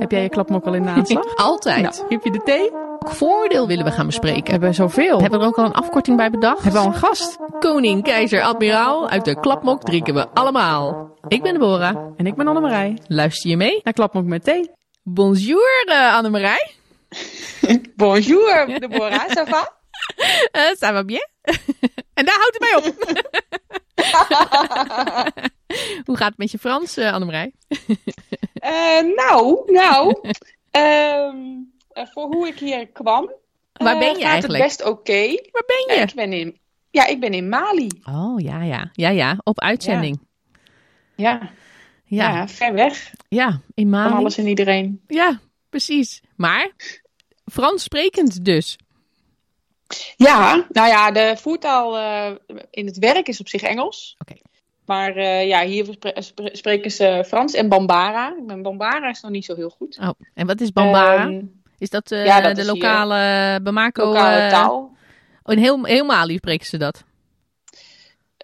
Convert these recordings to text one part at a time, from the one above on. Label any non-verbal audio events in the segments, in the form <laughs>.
Heb jij je klapmok al in de aanslag? <laughs> Altijd. Nou, heb je de thee? Welk voordeel willen we gaan bespreken? We hebben zoveel. Hebben we er ook al een afkorting bij bedacht? Hebben we al een gast? Koning, keizer, admiraal, uit de klapmok drinken we allemaal. Ik ben Deborah. En ik ben Annemarij. Luister je mee? Naar klapmok met thee. Bonjour, uh, Annemarij. <laughs> Bonjour, Deborah. Ça va? Uh, ça va bien? <laughs> en daar houdt het mij op. <laughs> Hoe gaat het met je Frans, uh, Annemarij? uh, <laughs> nou, nou. um, voor hoe ik hier kwam. Waar ben je gaat eigenlijk? Het best oké. Okay. Waar ben je? ik ben in, ja, ik ben in Mali. Oh, ja, ja. Ja, ja. Op uitzending. Ja. Ja, ja ver weg. Ja, in Mali. Van alles en iedereen. Ja, precies. Maar Frans sprekend dus. Ja, nou ja, de voertaal uh, in het werk is op zich Engels. Oké. Okay. Maar uh, ja, hier spreken ze Frans en Bambara. Bambara is nog niet zo heel goed. Oh, en wat is Bambara? Um, is dat, uh, ja, dat de is lokale hier, Bamako? Lokale taal. Oh, in heel, heel Mali spreken ze dat?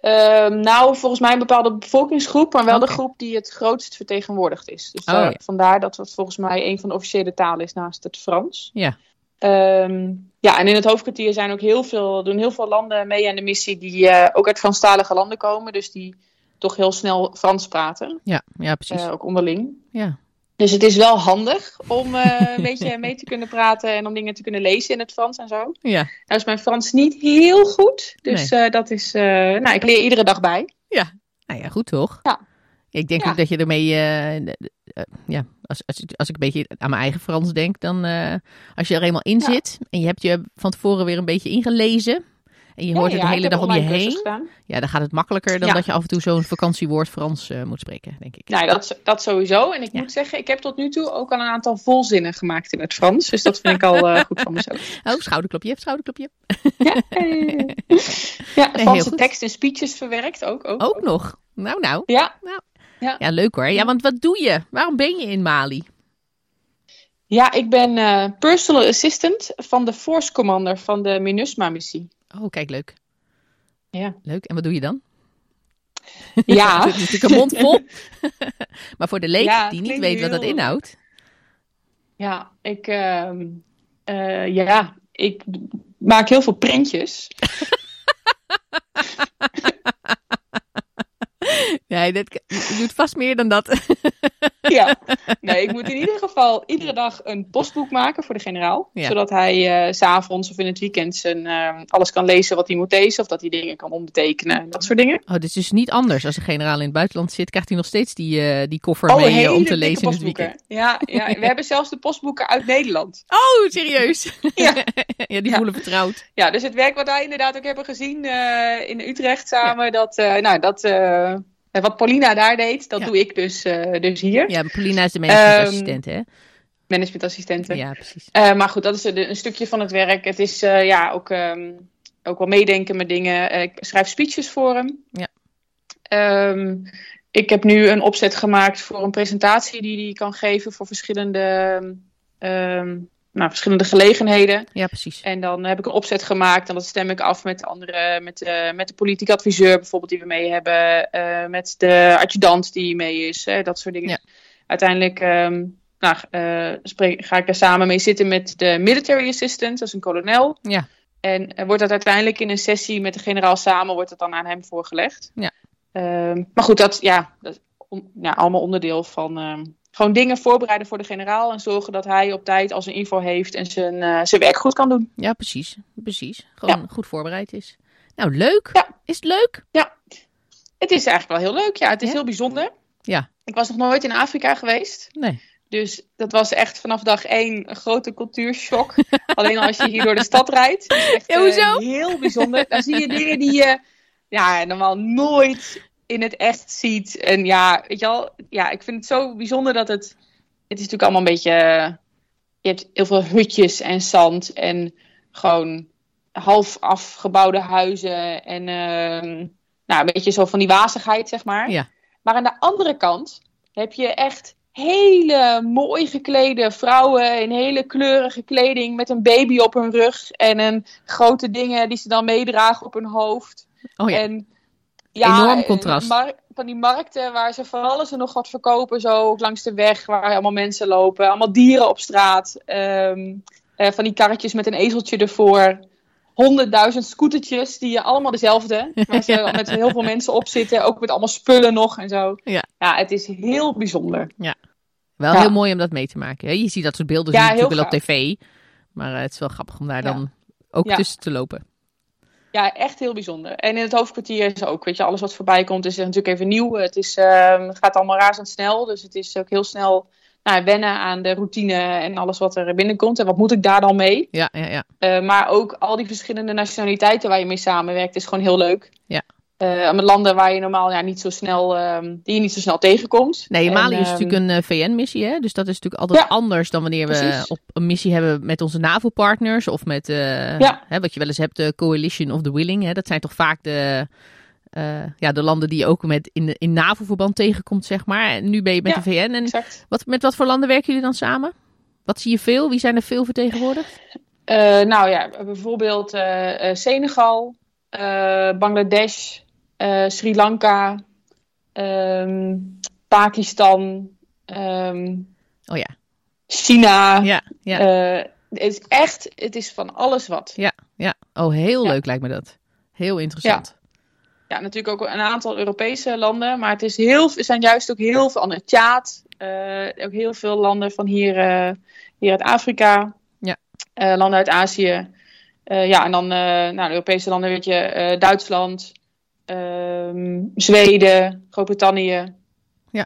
Um, nou, volgens mij een bepaalde bevolkingsgroep, maar wel de groep die het grootst vertegenwoordigd is. Dus Oh, ja. vandaar dat het volgens mij een van de officiële talen is naast het Frans. Ja. Um, ja, en in het hoofdkwartier zijn ook heel veel, doen heel veel landen mee aan de missie die uh, ook uit Franstalige landen komen. Dus die toch heel snel Frans praten. Ja, ja precies. Uh, ook onderling. Ja. Dus het is wel handig om uh, <laughs> een beetje mee te kunnen praten en om dingen te kunnen lezen in het Frans en zo. Ja. Nou is mijn Frans niet heel goed, dus Nee. nee. dat is, nou ik leer iedere dag bij. Ja. Nou ja, goed toch? Ja. Ik denk Ja. ook dat je ermee, ja, als, als, als ik een beetje aan mijn eigen Frans denk, dan als je er eenmaal in Ja. zit en je hebt je van tevoren weer een beetje ingelezen en je hoort ja, het de ja, hele dag om je heen, ja, dan gaat het makkelijker dan Ja. dat je af en toe zo'n vakantiewoord Frans uh, moet spreken, denk ik. Nou, dat, dat sowieso. En ik Ja. moet zeggen, ik heb tot nu toe ook al een aantal volzinnen gemaakt in het Frans. Dus dat vind ik al uh, <laughs> goed van mezelf. Oh, schouderklopje, schouderklopje. Ja, <laughs> ja heel Franse goed. tekst en speeches verwerkt ook. Ook, Ook nog. Nou, nou. Ja, Ja, leuk hoor. Ja, want wat doe je? Waarom ben je in Mali? ja ik ben uh, personal assistant van de Force Commander van de MINUSMA-missie. Oh, kijk, leuk. Ja. Leuk. En wat doe je dan? Ja. <laughs> Het is natuurlijk een mond vol. <laughs> maar voor de leek Ja, die niet weet wat dat inhoudt. Ja, ik, uh, uh, ja, ik maak heel veel printjes. <laughs> Nee, dat, je doet vast meer dan dat. <laughs> ja, nee, ik moet in ieder geval iedere dag een postboek maken voor de generaal. Ja. Zodat hij uh, s'avonds of in het weekend zijn, uh, alles kan lezen wat hij moet lezen. Of dat hij dingen kan ombetekenen en dat soort dingen. Oh, dit is dus niet anders. Als een generaal in het buitenland zit, krijgt hij nog steeds die, uh, die koffer Oh, mee om te lezen in het weekend. Ja, ja, we <laughs> hebben zelfs de postboeken uit Nederland. Oh, serieus? <laughs> Ja. ja, die Ja. voelen vertrouwd. Ja, dus het werk wat wij inderdaad ook hebben gezien in Utrecht samen, dat, nou, dat, wat Paulina daar deed, dat Ja. doe ik dus, uh, dus hier. Ja, Paulina is de managementassistent, Um, hè? Managementassistenten. Ja, precies. Uh, maar goed, dat is een, een stukje van het werk. Het is uh, ja, ook, um, ook wel meedenken met dingen. Ik schrijf speeches voor hem. Ja. Um, ik heb nu een opzet gemaakt voor een presentatie die hij kan geven voor verschillende, nou, verschillende gelegenheden. Ja, precies. En dan heb ik een opzet gemaakt en dat stem ik af met andere, met, uh, met de politiek adviseur bijvoorbeeld die we mee hebben, uh, met de adjudant die mee is, hè, dat soort dingen. Ja. Uiteindelijk um, nou, uh, spreek, ga ik er samen mee zitten met de military assistant, dat is een kolonel. Ja. En wordt dat uiteindelijk in een sessie met de generaal samen, wordt het dan aan hem voorgelegd. Ja. Um, maar goed, dat, ja, dat is on, ja, allemaal onderdeel van um, gewoon dingen voorbereiden voor de generaal en zorgen dat hij op tijd al zijn info heeft en zijn, uh, zijn werk goed kan doen. Ja, precies. Precies. Gewoon ja. goed voorbereid is. Nou, leuk. Ja. Is het leuk? Ja. Het is eigenlijk wel heel leuk. Ja, het is Ja? heel bijzonder. Ja. Ik was nog nooit in Afrika geweest. Nee. Dus dat was echt vanaf dag één een grote cultuurshock. <laughs> Alleen als je hier door de stad rijdt. Is echt, ja, hoezo? Uh, heel bijzonder. Dan zie je dingen die je ja, normaal nooit in het echt ziet. En ja, weet je wel. Ja, ik vind het zo bijzonder dat het... Het is natuurlijk allemaal een beetje... Je hebt heel veel hutjes en zand. En gewoon half afgebouwde huizen. En uh, nou, een beetje zo van die wazigheid, zeg maar. Ja. Maar aan de andere kant heb je echt hele mooi geklede vrouwen in hele kleurige kleding met een baby op hun rug en een grote dingen die ze dan meedragen op hun hoofd. Oh ja. En Enorm eh, contrast. van die markten waar ze van alles en nog wat verkopen, zo ook langs de weg, waar allemaal mensen lopen. Allemaal dieren op straat. ehm, eh, van die karretjes met een ezeltje ervoor. Honderdduizend scootertjes, die allemaal dezelfde. Waar ze <laughs> Ja. met heel veel mensen op zitten. Ook met allemaal spullen nog en zo. Ja. ja het is heel bijzonder. Wel Ja. heel mooi om dat mee te maken. hè. Je ziet dat soort beelden Ja, natuurlijk wel op tv. Maar eh, het is wel grappig om daar Ja. dan ook Ja. tussen te lopen. Ja, echt heel bijzonder. En in het hoofdkwartier is ook, weet je, alles wat voorbij komt is natuurlijk even nieuw. Het is, ehm, gaat allemaal razendsnel, dus het is ook heel snel nou, wennen aan de routine en alles wat er binnenkomt. En wat moet ik daar dan mee? Ja, ja, ja. Eh, maar ook al die verschillende nationaliteiten waar je mee samenwerkt is gewoon heel leuk. Ja. Eh, met landen waar je normaal ja, niet zo snel, ehm, die je niet zo snel tegenkomt. Nee, Mali En, is ehm, natuurlijk een eh, VN-missie, hè? Dus dat is natuurlijk altijd Ja, anders dan wanneer we op een missie hebben met onze NAVO-partners of met, eh, Ja. hè, wat je wel eens hebt, de Coalition of the Willing. Hè? Dat zijn toch vaak de, ja, de landen die je ook met in, in NAVO-verband tegenkomt, zeg maar. En nu ben je met Ja, de VN. En Exact. wat, met wat voor landen werken jullie dan samen? Wat zie je veel? Wie zijn er veel vertegenwoordigd? Nou ja, bijvoorbeeld Senegal, Bangladesh, eh, Sri Lanka, ehm, Pakistan, ehm, Oh ja, China. ja, ja, Eh, het is echt, het is van alles wat. ja, ja. Oh, heel Ja. leuk lijkt me dat. Heel interessant. Ja, natuurlijk ook een aantal Europese landen, maar het is heel, er zijn juist ook heel veel andere. Tjaad, eh, ook heel veel landen van hier, hier uit Afrika, Ja. Landen uit Azië. Ja, en dan nou, de Europese landen, weet je, Duitsland, ehm, Zweden, Groot-Brittannië. Ja,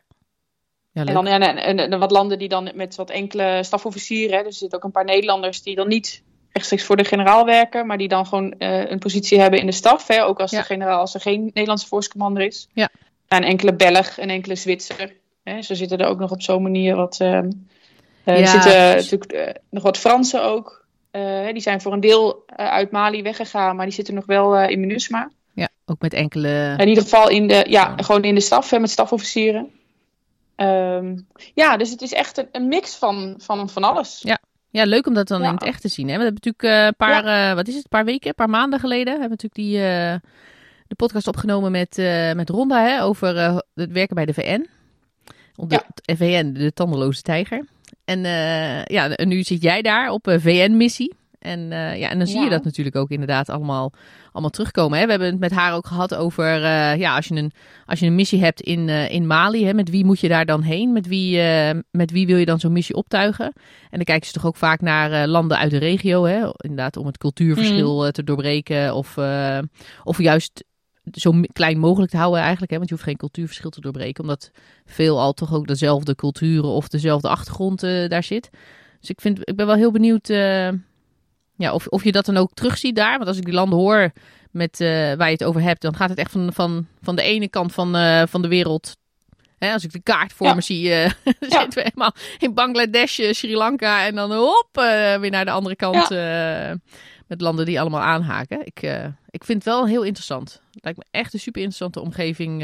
En leuk. dan ja, en, en, en wat landen die dan met wat enkele stafofficieren, hè, dus er zitten ook een paar Nederlanders die dan niet rechtstreeks voor de generaal werken, maar die dan gewoon eh, een positie hebben in de staf. Hè, ook als Ja. de generaal, als er geen Nederlandse voorstcommander is. Ja. En enkele Belg en enkele Zwitser. Hè, zo zitten er ook nog op zo'n manier wat. ehm eh, Ja, er zitten precies. natuurlijk eh, nog wat Fransen ook. Eh, die zijn voor een deel eh, uit Mali weggegaan, maar die zitten nog wel eh, in MINUSMA. Ja, ook met enkele... In ieder geval in de, ja, gewoon in de staf, hè, met stafofficieren. Ehm, ja, dus het is echt een, een mix van, van, van alles. Ja, leuk om dat dan Ja. in het echt te zien. Hè? We hebben natuurlijk eh, een paar, eh, wat is het, een paar weken, een paar maanden geleden, hebben we natuurlijk die, eh, de podcast opgenomen met, met Ronda hè, over het werken bij de VN. De Ja. VN, de tandeloze tijger. En ja, en nu zit jij daar op een VN-missie. En, eh, ja, en dan zie je dat natuurlijk ook inderdaad allemaal, allemaal terugkomen. Hè? We hebben het met haar ook gehad over, eh, ja, als je een, als je een missie hebt in, eh, in Mali, hè, met wie moet je daar dan heen? Met wie, met wie wil je dan zo'n missie optuigen? En dan kijken ze toch ook vaak naar landen uit de regio, hè? inderdaad om het cultuurverschil eh, te doorbreken. Of, of juist zo klein mogelijk te houden eigenlijk. Hè? Want je hoeft geen cultuurverschil te doorbreken, omdat veel al toch ook dezelfde culturen of dezelfde achtergrond daar zit. Dus ik, vind, ik ben wel heel benieuwd ja, of, of je dat dan ook terugziet daar. Want als ik die landen hoor met, eh, waar je het over hebt, dan gaat het echt van, van, van de ene kant van, eh, van de wereld. Hè, als ik de kaart voor Ja. me zie, <laughs> dan zitten we helemaal in Bangladesh, Sri Lanka en dan hop, weer naar de andere kant. met landen die allemaal aanhaken. Ik, ik vind het wel heel interessant. Het lijkt me echt een super interessante omgeving.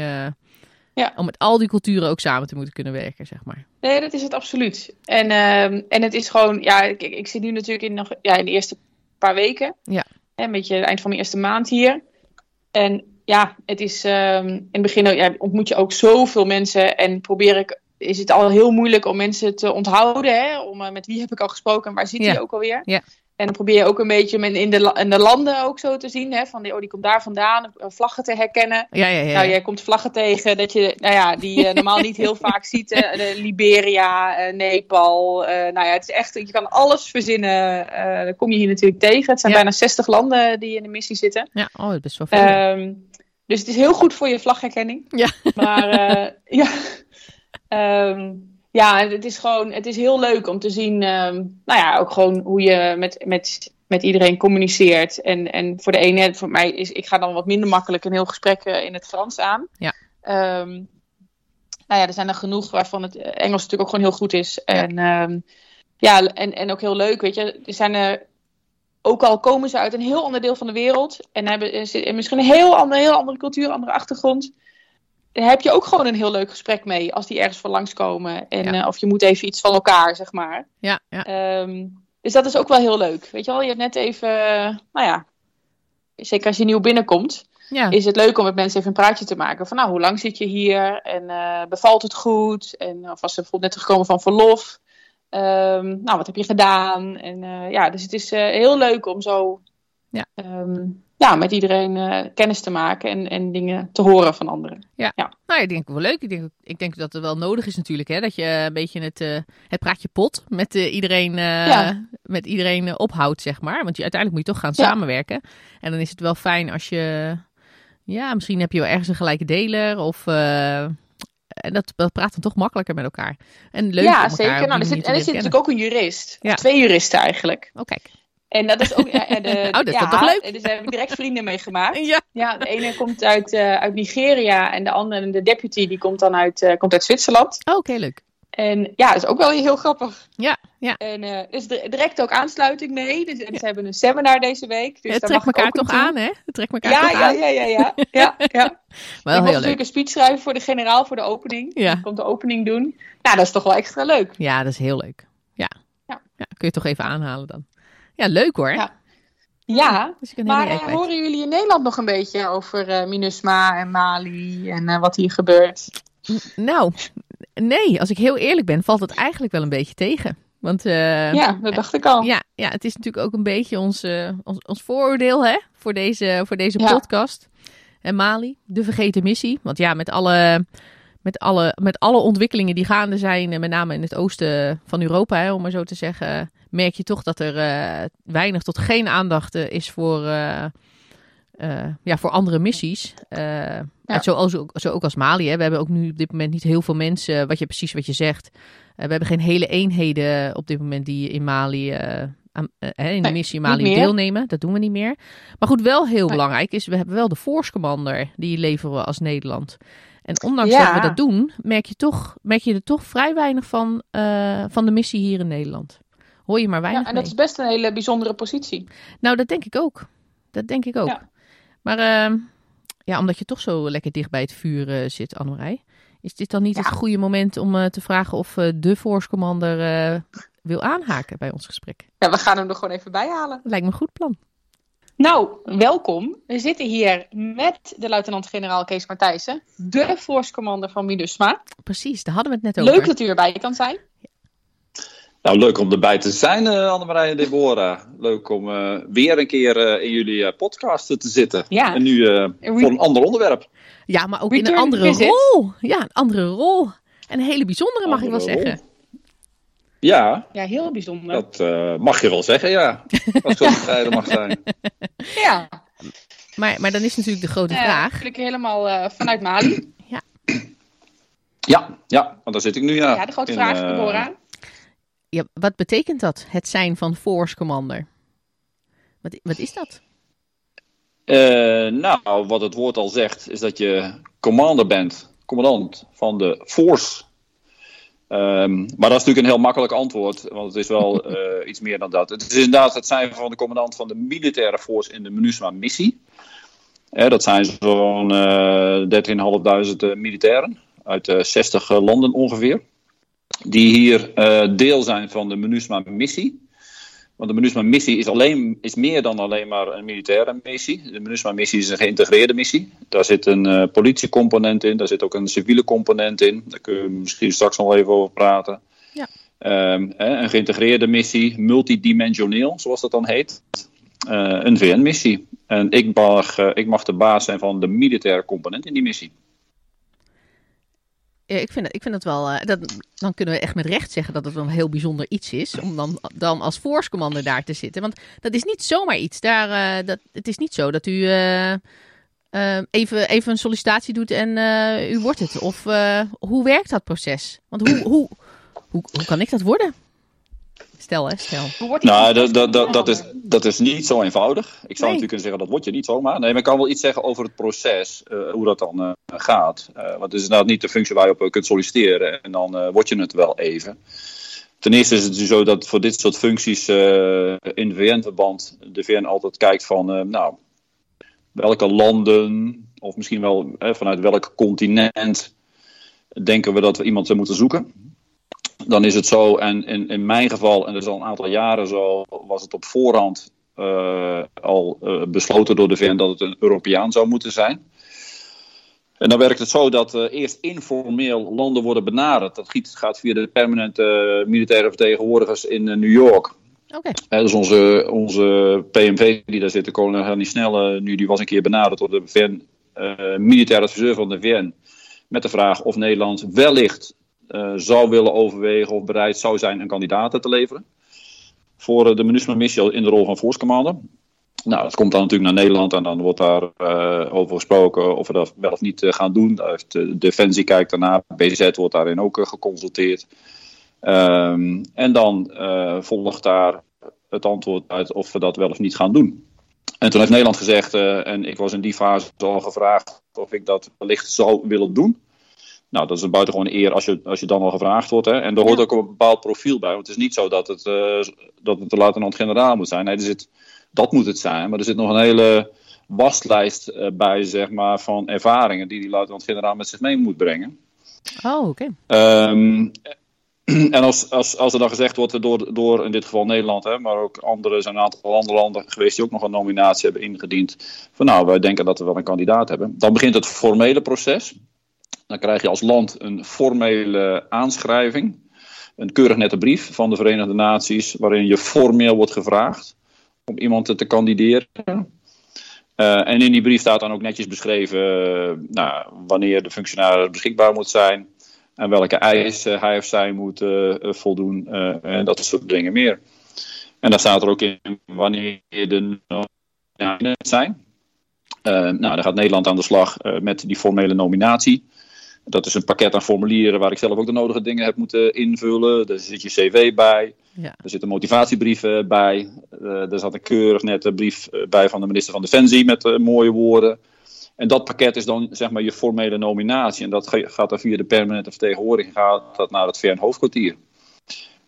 Ja. Om met al die culturen ook samen te moeten kunnen werken, zeg maar. Nee, dat is het absoluut. En, ehm, en het is gewoon, ja, ik, ik zit nu natuurlijk in, nog, ja, in de eerste paar weken. Ja. Een beetje het eind van mijn eerste maand hier. En ja, het is ehm, in het begin ja, ontmoet je ook zoveel mensen. En probeer ik, is het al heel moeilijk om mensen te onthouden. Hè? Om, eh, met wie heb ik al gesproken en waar zit Ja. hij ook alweer? Ja. En dan probeer je ook een beetje in de, in de landen ook zo te zien. Hè? Van die, oh, die komt daar vandaan. eh, Vlaggen te herkennen. Ja, ja, ja. Nou, jij komt vlaggen tegen dat je, nou ja, die je normaal niet heel vaak ziet. hè. De Liberia, eh, Nepal. eh, nou ja, het is echt, je kan alles verzinnen. eh dan kom je hier natuurlijk tegen. Het zijn Ja. bijna 60 landen die in de missie zitten. Ja, oh, dat is best wel veel. Ehm, dus het is heel goed voor je vlagherkenning. Ja. Maar eh, ja. Ehm, ja, het is gewoon, het is heel leuk om te zien, ehm, nou ja, ook gewoon hoe je met, met, met iedereen communiceert. En, en voor de ene, voor mij is, ik ga dan wat minder makkelijk een heel gesprek eh, in het Frans aan. Ja. Ehm, nou ja, er zijn er genoeg waarvan het eh, Engels natuurlijk ook gewoon heel goed is. En ehm, ja, en, en ook heel leuk, weet je. Er zijn er, ook al komen ze uit een heel ander deel van de wereld en hebben ze- en misschien een heel andere, heel andere cultuur, andere achtergrond. Heb je ook gewoon een heel leuk gesprek mee als die ergens voor langskomen. En, Ja. eh, of je moet even iets van elkaar, zeg maar. Ja, ja. Ehm, dus dat is ook wel heel leuk. Weet je wel, je hebt net even, eh, nou ja, zeker als je nieuw binnenkomt. Ja. is het leuk om met mensen even een praatje te maken. Van nou, hoe lang zit je hier? En eh, bevalt het goed? En of was ze bijvoorbeeld net teruggekomen van verlof? Ehm, nou, wat heb je gedaan? En ja, dus het is heel leuk om zo Ja. ehm, ja, met iedereen eh, kennis te maken en, en dingen te horen van anderen. Nou, ik denk wel leuk. Ik denk, ik denk dat het wel nodig is natuurlijk, hè, dat je een beetje het, eh, het praatje pot met eh, iedereen, Ja. met iedereen ophoudt, zeg maar. Want je, uiteindelijk moet je toch gaan Ja. samenwerken. En dan is het wel fijn als je, ja, misschien heb je wel ergens een gelijke deler of... en dat, dat praat dan toch makkelijker met elkaar. En leuk ja, elkaar zeker. Nou, er zit, en er zit natuurlijk ook een jurist. Ja. Twee juristen eigenlijk. Oh, kijk. En dat is ook. ja, de, <laughs> Oh, dat is ja, toch leuk? en Dus daar heb ik direct vrienden mee gemaakt. <laughs> Ja. Ja, de ene komt uit, eh, uit Nigeria en de andere, de deputy, die komt dan uit, eh, komt uit Zwitserland. Oh, oké, leuk. En ja, dat is ook wel heel grappig. Ja, ja. En is di- direct ook aansluiting mee. Dus, en ze hebben een seminar deze week. Dus het daar trekt elkaar toch aan, hè? Het trekt elkaar Ja, toch ja, aan. ja, ja, ja. ja, <laughs> ja. Wel ik mocht heel leuk. natuurlijk een speech schrijven voor de generaal voor de opening. Ja. Die komt de opening doen. Nou, dat is toch wel extra leuk. Ja, dat is heel leuk. Ja. Ja. ja. Kun je toch even aanhalen dan. Ja, leuk hoor. Ja. Ja, Dus maar eh, horen jullie in Nederland nog een beetje over eh, MINUSMA en Mali en eh, wat hier gebeurt? Nou, nee, als ik heel eerlijk ben, valt het eigenlijk wel een beetje tegen. Want ja, dat dacht ik al. ja, ja, het is natuurlijk ook een beetje ons, ons, ons vooroordeel hè, voor deze, voor deze Ja. podcast. En Mali, de vergeten missie. Want ja, met alle, met alle, met alle ontwikkelingen die gaande zijn, met name in het oosten van Europa, hè, om maar zo te zeggen, merk je toch dat er eh, weinig tot geen aandacht eh, is voor, eh, ja, voor andere missies. Uit zo, als, zo ook als Mali. Hè. We hebben ook nu op dit moment niet heel veel mensen, wat je precies wat je zegt. We hebben geen hele eenheden op dit moment die in Mali, in de missie Mali deelnemen. Dat doen we niet meer. Maar goed, wel heel Nee. belangrijk is, we hebben wel de Force Commander die leveren we als Nederland. En ondanks Ja. dat we dat doen, merk je, toch, merk je er toch vrij weinig van, van de missie hier in Nederland. Hoor je maar weinig Ja, en dat mee. is best een hele bijzondere positie. Nou, dat denk ik ook. Dat denk ik ook. Ja. Maar ehm, ja, omdat je toch zo lekker dicht bij het vuur eh, zit, Annemarij. Is dit dan niet Ja. het goede moment om eh, te vragen of eh, de Force Commander wil aanhaken bij ons gesprek? Ja, we gaan hem er gewoon even bij halen. Lijkt me een goed plan. Nou, welkom. We zitten hier met de luitenant-generaal Kees Matthijssen, de force commander van MINUSMA. Precies, daar hadden we het net over. Leuk dat u erbij kan zijn. Nou, leuk om erbij te zijn, eh Annemarij en Deborah. Leuk om eh, weer een keer eh, in jullie eh, podcast te zitten. Ja. En nu eh, voor een ander onderwerp. Ja, maar ook in een andere visit. rol. Ja, een andere rol. En een hele bijzondere, mag ik wel rol. zeggen. Ja, Ja, heel bijzonder. dat eh, mag je wel zeggen, ja. Als ik zo bescheiden <laughs> mag zijn. Ja, Maar, maar dan is natuurlijk de grote vraag. natuurlijk helemaal eh, vanuit Mali. Ja, ja, want daar zit ik nu, ja. Ja, de grote In, vraag, eh, Deborah. Ja, wat betekent dat, het zijn van Force Commander? Wat, wat is dat? Eh, nou, wat het woord al zegt, is dat je commander bent, commandant van de force. Ehm, maar dat is natuurlijk een heel makkelijk antwoord, want het is wel <laughs> eh, iets meer dan dat. Het is inderdaad het zijn van de commandant van de militaire force in de MINUSMA-missie. Eh, dat zijn zo'n eh 13.500 eh, militairen uit eh 60 eh, landen ongeveer. Die hier eh, deel zijn van de MINUSMA-missie. Want de MINUSMA-missie is, alleen, is meer dan alleen maar een militaire missie. De MINUSMA-missie is een geïntegreerde missie. Daar zit een eh, politiecomponent in, daar zit ook een civiele component in. Daar kunnen we misschien straks nog even over praten. Ja. Ehm, hè, een geïntegreerde missie, multidimensioneel, zoals dat dan heet. Eh, een VN-missie. En ik mag, ik mag de baas zijn van de militaire component in die missie. Ik vind het, ik vind het wel. eh, dat, dan kunnen we echt met recht zeggen dat het een heel bijzonder iets is. Om dan, dan als Force Commander daar te zitten. Want dat is niet zomaar iets. Daar, eh, dat, het is niet zo dat u eh, even, even een sollicitatie doet en u wordt het. Of hoe werkt dat proces? Want hoe, hoe, hoe kan ik dat worden? Stel hè, stel. Nou, dat, dat, dat, dat, is, dat is niet zo eenvoudig. Ik zou Nee. natuurlijk kunnen zeggen, dat word je niet zomaar. Nee, maar ik kan wel iets zeggen over het proces, eh, hoe dat dan eh, gaat. Eh, want het is inderdaad niet de functie waar je op kunt solliciteren en dan eh, word je het wel even. Ten eerste is het dus zo dat voor dit soort functies eh, in VN-verband de VN altijd kijkt van, eh, nou, welke landen, of misschien wel vanuit welk continent, denken we dat we iemand moeten zoeken dan is het zo, en in, in mijn geval, en dat is al een aantal jaren zo, was het op voorhand eh, al eh, besloten door de VN dat het een Europeaan zou moeten zijn. En dan werkt het zo dat eh, eerst informeel landen worden benaderd. Dat gaat via de permanente militaire vertegenwoordigers in New York. Oké. Hè, dus onze, onze PMV die daar zit, de kolonel Henny Snelle, nu, die was een keer benaderd door de VN, eh, militair adviseur van de VN. Met de vraag of Nederland wellicht zou willen overwegen of bereid zou zijn een kandidaat te leveren. Voor eh, de MINUSMA-missie in de rol van force. Nou, dat komt dan natuurlijk naar Nederland en dan wordt daar eh, over gesproken of we dat wel of niet eh, gaan doen. Eh, Defensie kijkt daarna, BZ wordt daarin ook eh, geconsulteerd. Ehm, en dan eh, volgt daar het antwoord uit of we dat wel of niet gaan doen. En toen heeft Nederland gezegd, eh, en ik was in die fase al gevraagd of ik dat wellicht zou willen doen. Nou, dat is een buitengewone eer als je, als je dan al gevraagd wordt. Hè. En er hoort ook een bepaald profiel bij. Want het is niet zo dat het, eh dat het de luitenant-generaal moet zijn. Nee, er zit, dat moet het zijn. Maar er zit nog een hele waslijst eh, bij, zeg maar, van ervaringen die die luitenant-generaal met zich mee moet brengen. Oh, oké. Ehm, <clears throat> en als, als, als er dan gezegd wordt door, door in dit geval Nederland, hè, maar ook andere, er zijn een aantal andere landen geweest die ook nog een nominatie hebben ingediend. Van nou, wij denken dat we wel een kandidaat hebben. Dan begint het formele proces. Dan krijg je als land een formele aanschrijving. Een keurig nette brief van de Verenigde Naties, waarin je formeel wordt gevraagd om iemand te, kandideren. Eh, en in die brief staat dan ook netjes beschreven eh, nou, wanneer de functionaris beschikbaar moet zijn. En welke eisen hij of zij moet eh, voldoen. en dat soort dingen meer. En daar staat er ook in wanneer de nominaties zijn. Nou, dan gaat Nederland aan de slag met die formele nominatie. Dat is een pakket aan formulieren waar ik zelf ook de nodige dingen heb moeten invullen. Daar zit je cv bij. Ja. Er zit een motivatiebrief bij. Eh, er zat een keurig nette brief eh, bij van de minister van Defensie met eh, mooie woorden. En dat pakket is dan zeg maar je formele nominatie. En dat gaat dan via de permanente vertegenwoordiging gaat dat naar het VN-hoofdkwartier.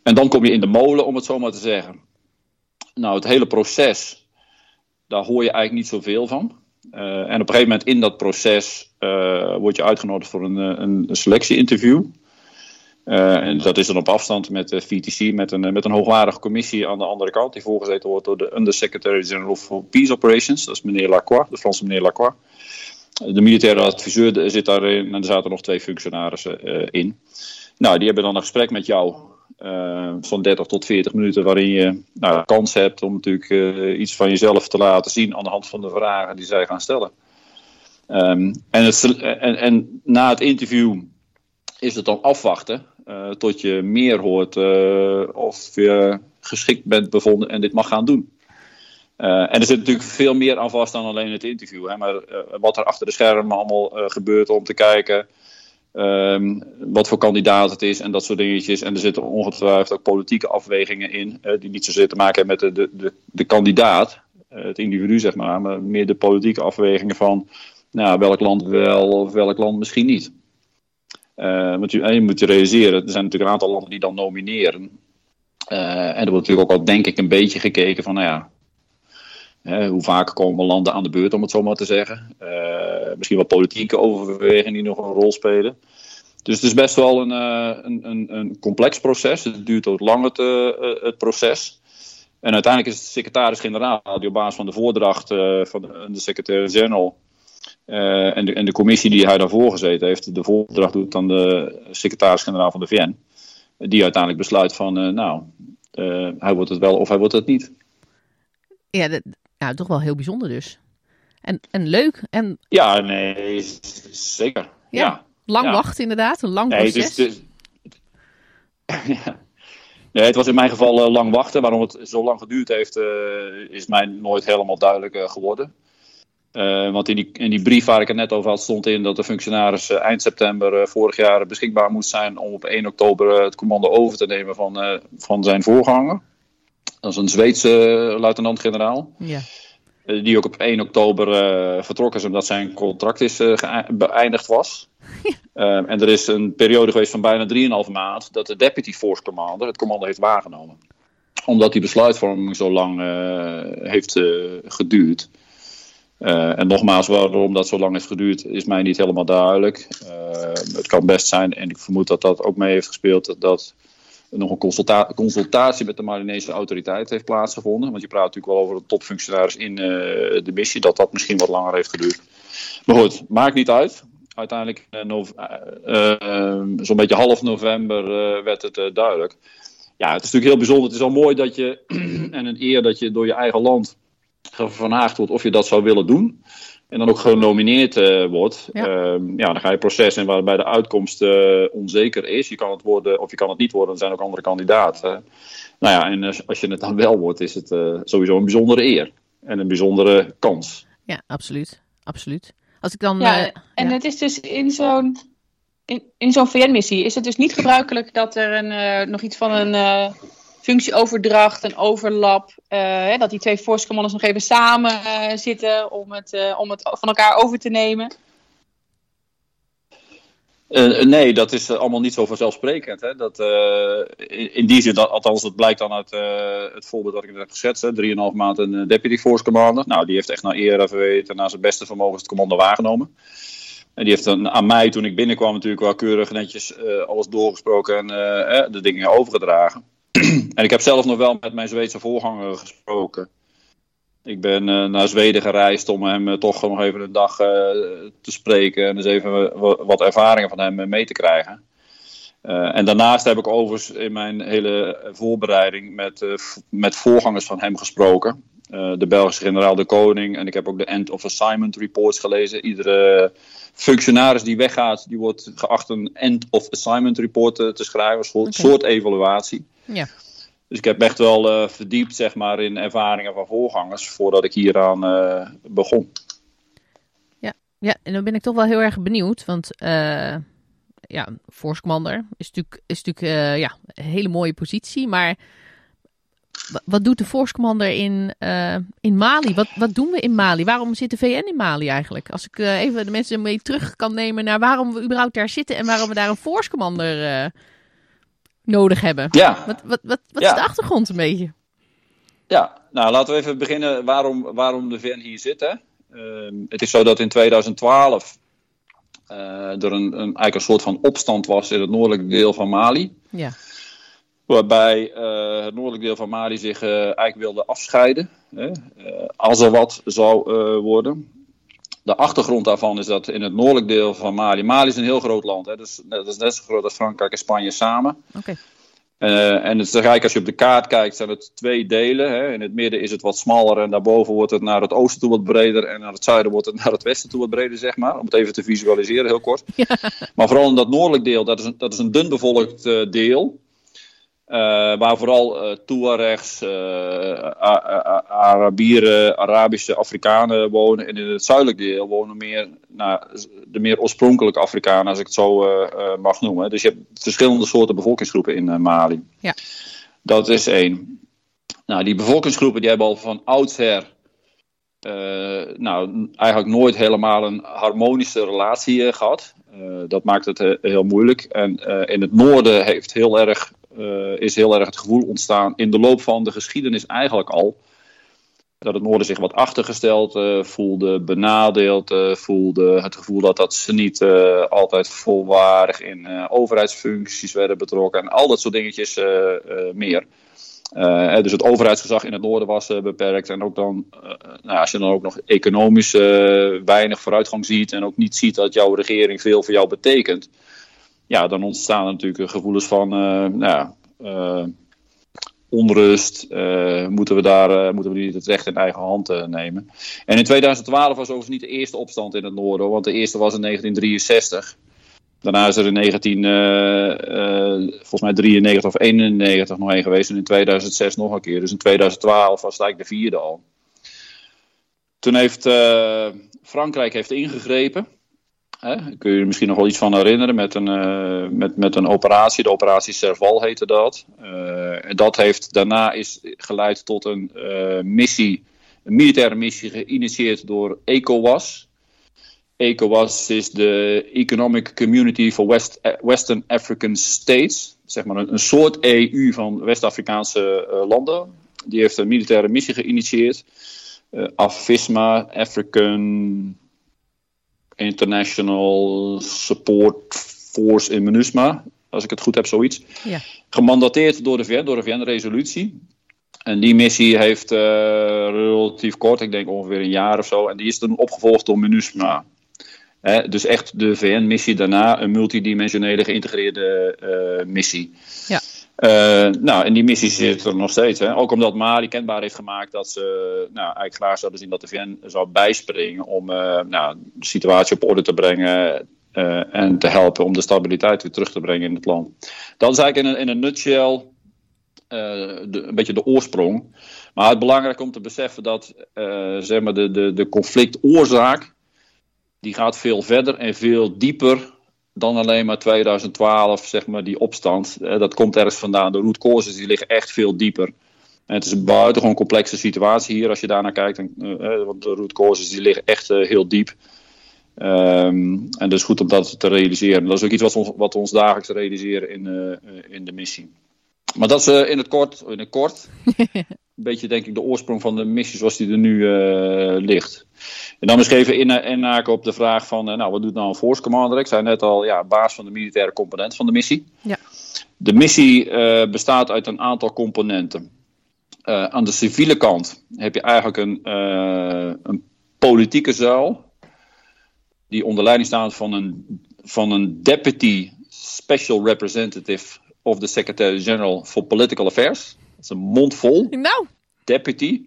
En dan kom je in de molen, om het zo maar te zeggen. Nou, het hele proces, daar hoor je eigenlijk niet zoveel van. Eh, en op een gegeven moment in dat proces eh, word je uitgenodigd voor een, eh, een, selectieinterview. En dat is dan op afstand met de VTC, met een, met een hoogwaardige commissie aan de andere kant, die voorgezeten wordt door de Undersecretary-General for Peace Operations. Dat is meneer Lacroix, de Franse meneer Lacroix. De militaire adviseur zit daarin en er zaten nog twee functionarissen in. Nou, die hebben dan een gesprek met jou eh, van 30 tot 40 minuten, waarin je nou, kans hebt om natuurlijk eh, iets van jezelf te laten zien aan de hand van de vragen die zij gaan stellen. Ehm, en, het, en, en na het interview is het dan afwachten eh, tot je meer hoort eh, of je geschikt bent bevonden en dit mag gaan doen. Eh, en er zit natuurlijk veel meer aan vast dan alleen het interview. Hè, maar eh, wat er achter de schermen allemaal eh, gebeurt om te kijken ehm, wat voor kandidaat het is en dat soort dingetjes. En er zitten ongetwijfeld ook politieke afwegingen in, eh, die niet zozeer te maken hebben met de, de, de, kandidaat, eh, het individu zeg maar, maar meer de politieke afwegingen van nou, welk land wel of welk land misschien niet. Eh, want je, je moet je realiseren, er zijn natuurlijk een aantal landen die dan nomineren. En er wordt natuurlijk ook al, denk ik, een beetje gekeken van, nou ja, hoe vaak komen landen aan de beurt, om het zo maar te zeggen. Eh, misschien wel politieke overwegingen die nog een rol spelen. Dus het is best wel een, eh, een, een, een complex proces. Het duurt ook lang, het, eh, het proces. En uiteindelijk is de secretaris-generaal, die op basis van de voordracht van de, secretaris-generaal en, de, en de commissie die hij daarvoor gezeten heeft, de voordracht doet dan de secretaris-generaal van de VN. Die uiteindelijk besluit van, nou, hij wordt het wel of hij wordt het niet. Ja, nou, toch wel heel bijzonder dus. En, en leuk. En Ja, nee, zeker. Ja. Ja. lang Ja. wachten inderdaad. Een lang Nee, proces. <laughs> Ja. nee, het was in mijn geval eh, lang wachten. Waarom het zo lang geduurd heeft, eh, is mij nooit helemaal duidelijk eh, geworden. Want in die, in die brief waar ik het net over had, stond in dat de functionaris eind september vorig jaar beschikbaar moest zijn om op 1 oktober het commando over te nemen van, van zijn voorganger. Dat is een Zweedse luitenant-generaal. Ja. Eh, die ook op 1 oktober eh, vertrokken is omdat zijn contract is, eh, beëindigd was. <laughs> En er is een periode geweest van bijna 3,5 maand dat de Deputy Force Commander het commando heeft waargenomen. Omdat die besluitvorming zo lang heeft geduurd. En nogmaals, waarom dat zo lang heeft geduurd, is mij niet helemaal duidelijk. Het kan best zijn, en ik vermoed dat dat ook mee heeft gespeeld, dat nog een consulta consultatie met de Malinese autoriteit heeft plaatsgevonden. Want je praat natuurlijk wel over de topfunctionaris in uh, de missie, dat dat misschien wat langer heeft geduurd. Maar goed, maakt niet uit. Uiteindelijk, uh, zo'n beetje half november, werd het duidelijk. Ja, het is natuurlijk heel bijzonder. Het is al mooi dat je, <clears throat> en een eer dat je door je eigen land gevraagd wordt of je dat zou willen doen en dan ook genomineerd uh, wordt, ja. Uh, ja. dan ga je proces in waarbij de uitkomst uh, onzeker is. Je kan het worden of je kan het niet worden, er zijn ook andere kandidaten. nou ja, en als je het dan wel wordt, is het sowieso een bijzondere eer en een bijzondere kans. Ja, absoluut. absoluut. Als ik dan, ja, en ja. het is dus in zo'n in, in zo'n VN-missie is het dus niet gebruikelijk dat er een, nog iets van een functieoverdracht, een overlap. Hè, dat die twee force commanders nog even samen uh, zitten om het, uh, om het van elkaar over te nemen. nee, dat is allemaal niet zo vanzelfsprekend. Hè? Dat, in, in, die zin, dat, althans, dat blijkt dan uit het voorbeeld dat ik net heb geschetst. Drieënhalf maand een deputy force commander. Nou, die heeft echt naar eer en geweten, naar zijn beste vermogen het commando waargenomen. En die heeft dan aan mij, toen ik binnenkwam, natuurlijk wel keurig netjes alles doorgesproken en de dingen overgedragen. <clears throat> en ik heb zelf nog wel met mijn Zweedse voorganger gesproken. Ik ben uh, naar Zweden gereisd om hem uh, toch nog even een dag uh, te spreken en eens even wat ervaringen van hem mee te krijgen. en daarnaast heb ik overigens in mijn hele voorbereiding met, met voorgangers van hem gesproken. de Belgische generaal De Koning en ik heb ook de End of Assignment reports gelezen. Iedere functionaris die weggaat, die wordt geacht een End of Assignment report te schrijven, een soort, okay. soort evaluatie. Ja. Dus ik heb echt wel uh, verdiept zeg maar, in ervaringen van voorgangers voordat ik hieraan uh, begon. Ja. ja, en dan ben ik toch wel heel erg benieuwd. Want uh, ja, Force Commander is natuurlijk, is natuurlijk ja, een hele mooie positie. Maar wat doet de Force Commander in, in Mali? Wat, wat doen we in Mali? Waarom zit de VN in Mali eigenlijk? Als ik even de mensen mee terug kan nemen naar waarom we überhaupt daar zitten en waarom we daar een Force Commander nodig hebben. Ja. Wat, wat, wat, wat is de achtergrond een beetje? Ja, nou laten we even beginnen waarom, waarom de VN hier zit. Hè? Uh, het is zo dat in 2012 uh, er een, een, eigenlijk een soort van opstand was in het noordelijke deel van Mali. Ja. Waarbij uh, het noordelijke deel van Mali zich uh, eigenlijk wilde afscheiden. Hè? als er wat zou worden. De achtergrond daarvan is dat in het noordelijk deel van Mali. Mali is een heel groot land. Hè? Dus, dat is net zo groot als Frankrijk en Spanje samen. Okay. Uh, en het is eigenlijk als je op de kaart kijkt, zijn het twee delen. Hè. In het midden is het wat smaller en daarboven wordt het naar het oosten toe wat breder. En naar het zuiden wordt het naar het westen toe wat breder, zeg maar. Om het even te visualiseren, heel kort. Ja. Maar vooral in dat noordelijk deel, dat is een, dat is een dun bevolkt uh, deel. Uh, waar vooral uh, Tuaregs, uh, Arabieren, Arabische Afrikanen wonen. En in het zuidelijk deel wonen meer, nou, de meer oorspronkelijke Afrikanen, als ik het zo mag noemen. Dus je hebt verschillende soorten bevolkingsgroepen in Mali. Ja. Dat is één. Nou, die bevolkingsgroepen die hebben al van oudsher nou, eigenlijk nooit helemaal een harmonische relatie gehad. dat maakt het heel moeilijk. En in het noorden heeft heel erg uh, is heel erg het gevoel ontstaan in de loop van de geschiedenis eigenlijk al. Dat het noorden zich wat achtergesteld uh, voelde, benadeeld uh, voelde. Het gevoel dat, dat ze niet altijd volwaardig in overheidsfuncties werden betrokken. En al dat soort dingetjes meer. dus het overheidsgezag in het noorden was beperkt. En ook dan, nou, als je dan ook nog economisch weinig vooruitgang ziet. En ook niet ziet dat jouw regering veel voor jou betekent ja, dan ontstaan er natuurlijk gevoelens van uh, nou, uh, onrust. Uh, moeten, we daar, moeten we niet het recht in eigen hand nemen? En in 2012 was overigens niet de eerste opstand in het noorden, want de eerste was in 1963. Daarna is er in 19, volgens mij 93 of 91 nog een geweest en in 2006 nog een keer. Dus in 2012 was het eigenlijk de vierde al. Toen heeft Frankrijk heeft ingegrepen. Hè? Kun je je misschien nog wel iets van herinneren met een, uh, met, met een operatie. De operatie Serval heette dat. Uh, en dat heeft daarna is geleid tot een uh, missie, een militaire missie geïnitieerd door ECOWAS. ECOWAS is de Economic Community for West, Western African States. Zeg maar een, een soort EU van West-Afrikaanse landen. Die heeft een militaire missie geïnitieerd. AFISMA, African International Support Force in MINUSMA. als ik het goed heb, zoiets. Ja. Gemandateerd door de VN, door de VN-resolutie. En die missie heeft uh, relatief kort, ik denk ongeveer een jaar of zo. En die is toen opgevolgd door MINUSMA. Hè, dus echt de VN-missie daarna, een multidimensionele geïntegreerde uh, missie. Ja. Uh, nou, en die missie zit er nog steeds. Hè. Ook omdat Mali kenbaar heeft gemaakt dat ze nou, eigenlijk graag zouden zien dat de VN zou bijspringen om nou, de situatie op orde te brengen. en te helpen om de stabiliteit weer terug te brengen in het land. Dat is eigenlijk in een, in een nutshell een beetje de oorsprong. Maar het is belangrijk om te beseffen dat zeg maar de, de, de conflictoorzaak die gaat veel verder en veel dieper dan alleen maar 2012, zeg maar, die opstand. Dat komt ergens vandaan. De root causes die liggen echt veel dieper. En het is een buitengewoon complexe situatie hier als je daarnaar kijkt. En, uh, want de root causes die liggen echt heel diep. Um, en dus goed om dat te realiseren. Dat is ook iets wat, ons, ons dagelijks realiseren in, in de missie. Maar dat is in het kort, in het kort <laughs> een beetje denk ik de oorsprong van de missie zoals die er nu ligt. En dan misschien even in, inhaken op de vraag van, nou, wat doet nou een force commander? Ik zei net al, ja, baas van de militaire component van de missie. Ja. De missie bestaat uit een aantal componenten. Uh, aan de civiele kant heb je eigenlijk een, uh, een politieke zuil, die onder leiding staat van een, van een deputy special representative of the Secretary-General for Political Affairs. Dat is een mond vol. Nou. Deputy.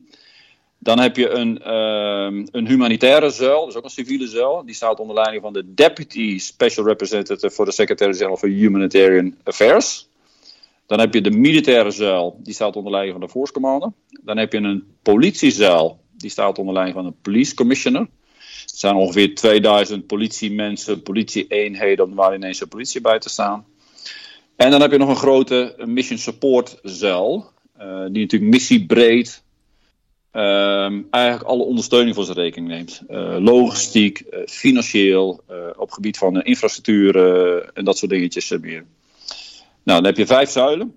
Dan heb je een, uh, een humanitaire zuil, dus ook een civiele zuil. Die staat onder leiding van de Deputy Special Representative for the Secretary-General for Humanitarian Affairs. Dan heb je de militaire zuil, die staat onder leiding van de Force Commander. Dan heb je een politiezuil, die staat onder leiding van een Police Commissioner. Er zijn ongeveer 2000 politiemensen, politieeenheden om waar ineens een politie bij te staan. En dan heb je nog een grote mission support zuil, uh, die natuurlijk missiebreed Um, eigenlijk alle ondersteuning voor zijn rekening neemt. Uh, logistiek, uh, financieel, op gebied van infrastructuur en dat soort dingetjes meer. Nou, dan heb je vijf zuilen.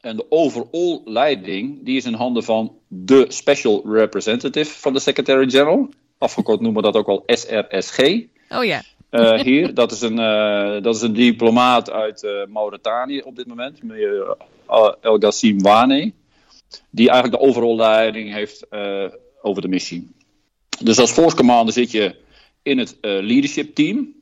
En de overall leiding die is in handen van de Special Representative van de Secretary-General. Afgekort noemen we dat ook wel SRSG. Oh ja. Hier, dat is, een, dat is een diplomaat uit Mauritanië op dit moment, meneer El Gassim Wane die eigenlijk de overall leiding heeft uh, over de missie. Dus als force commander zit je in het uh, leadership team.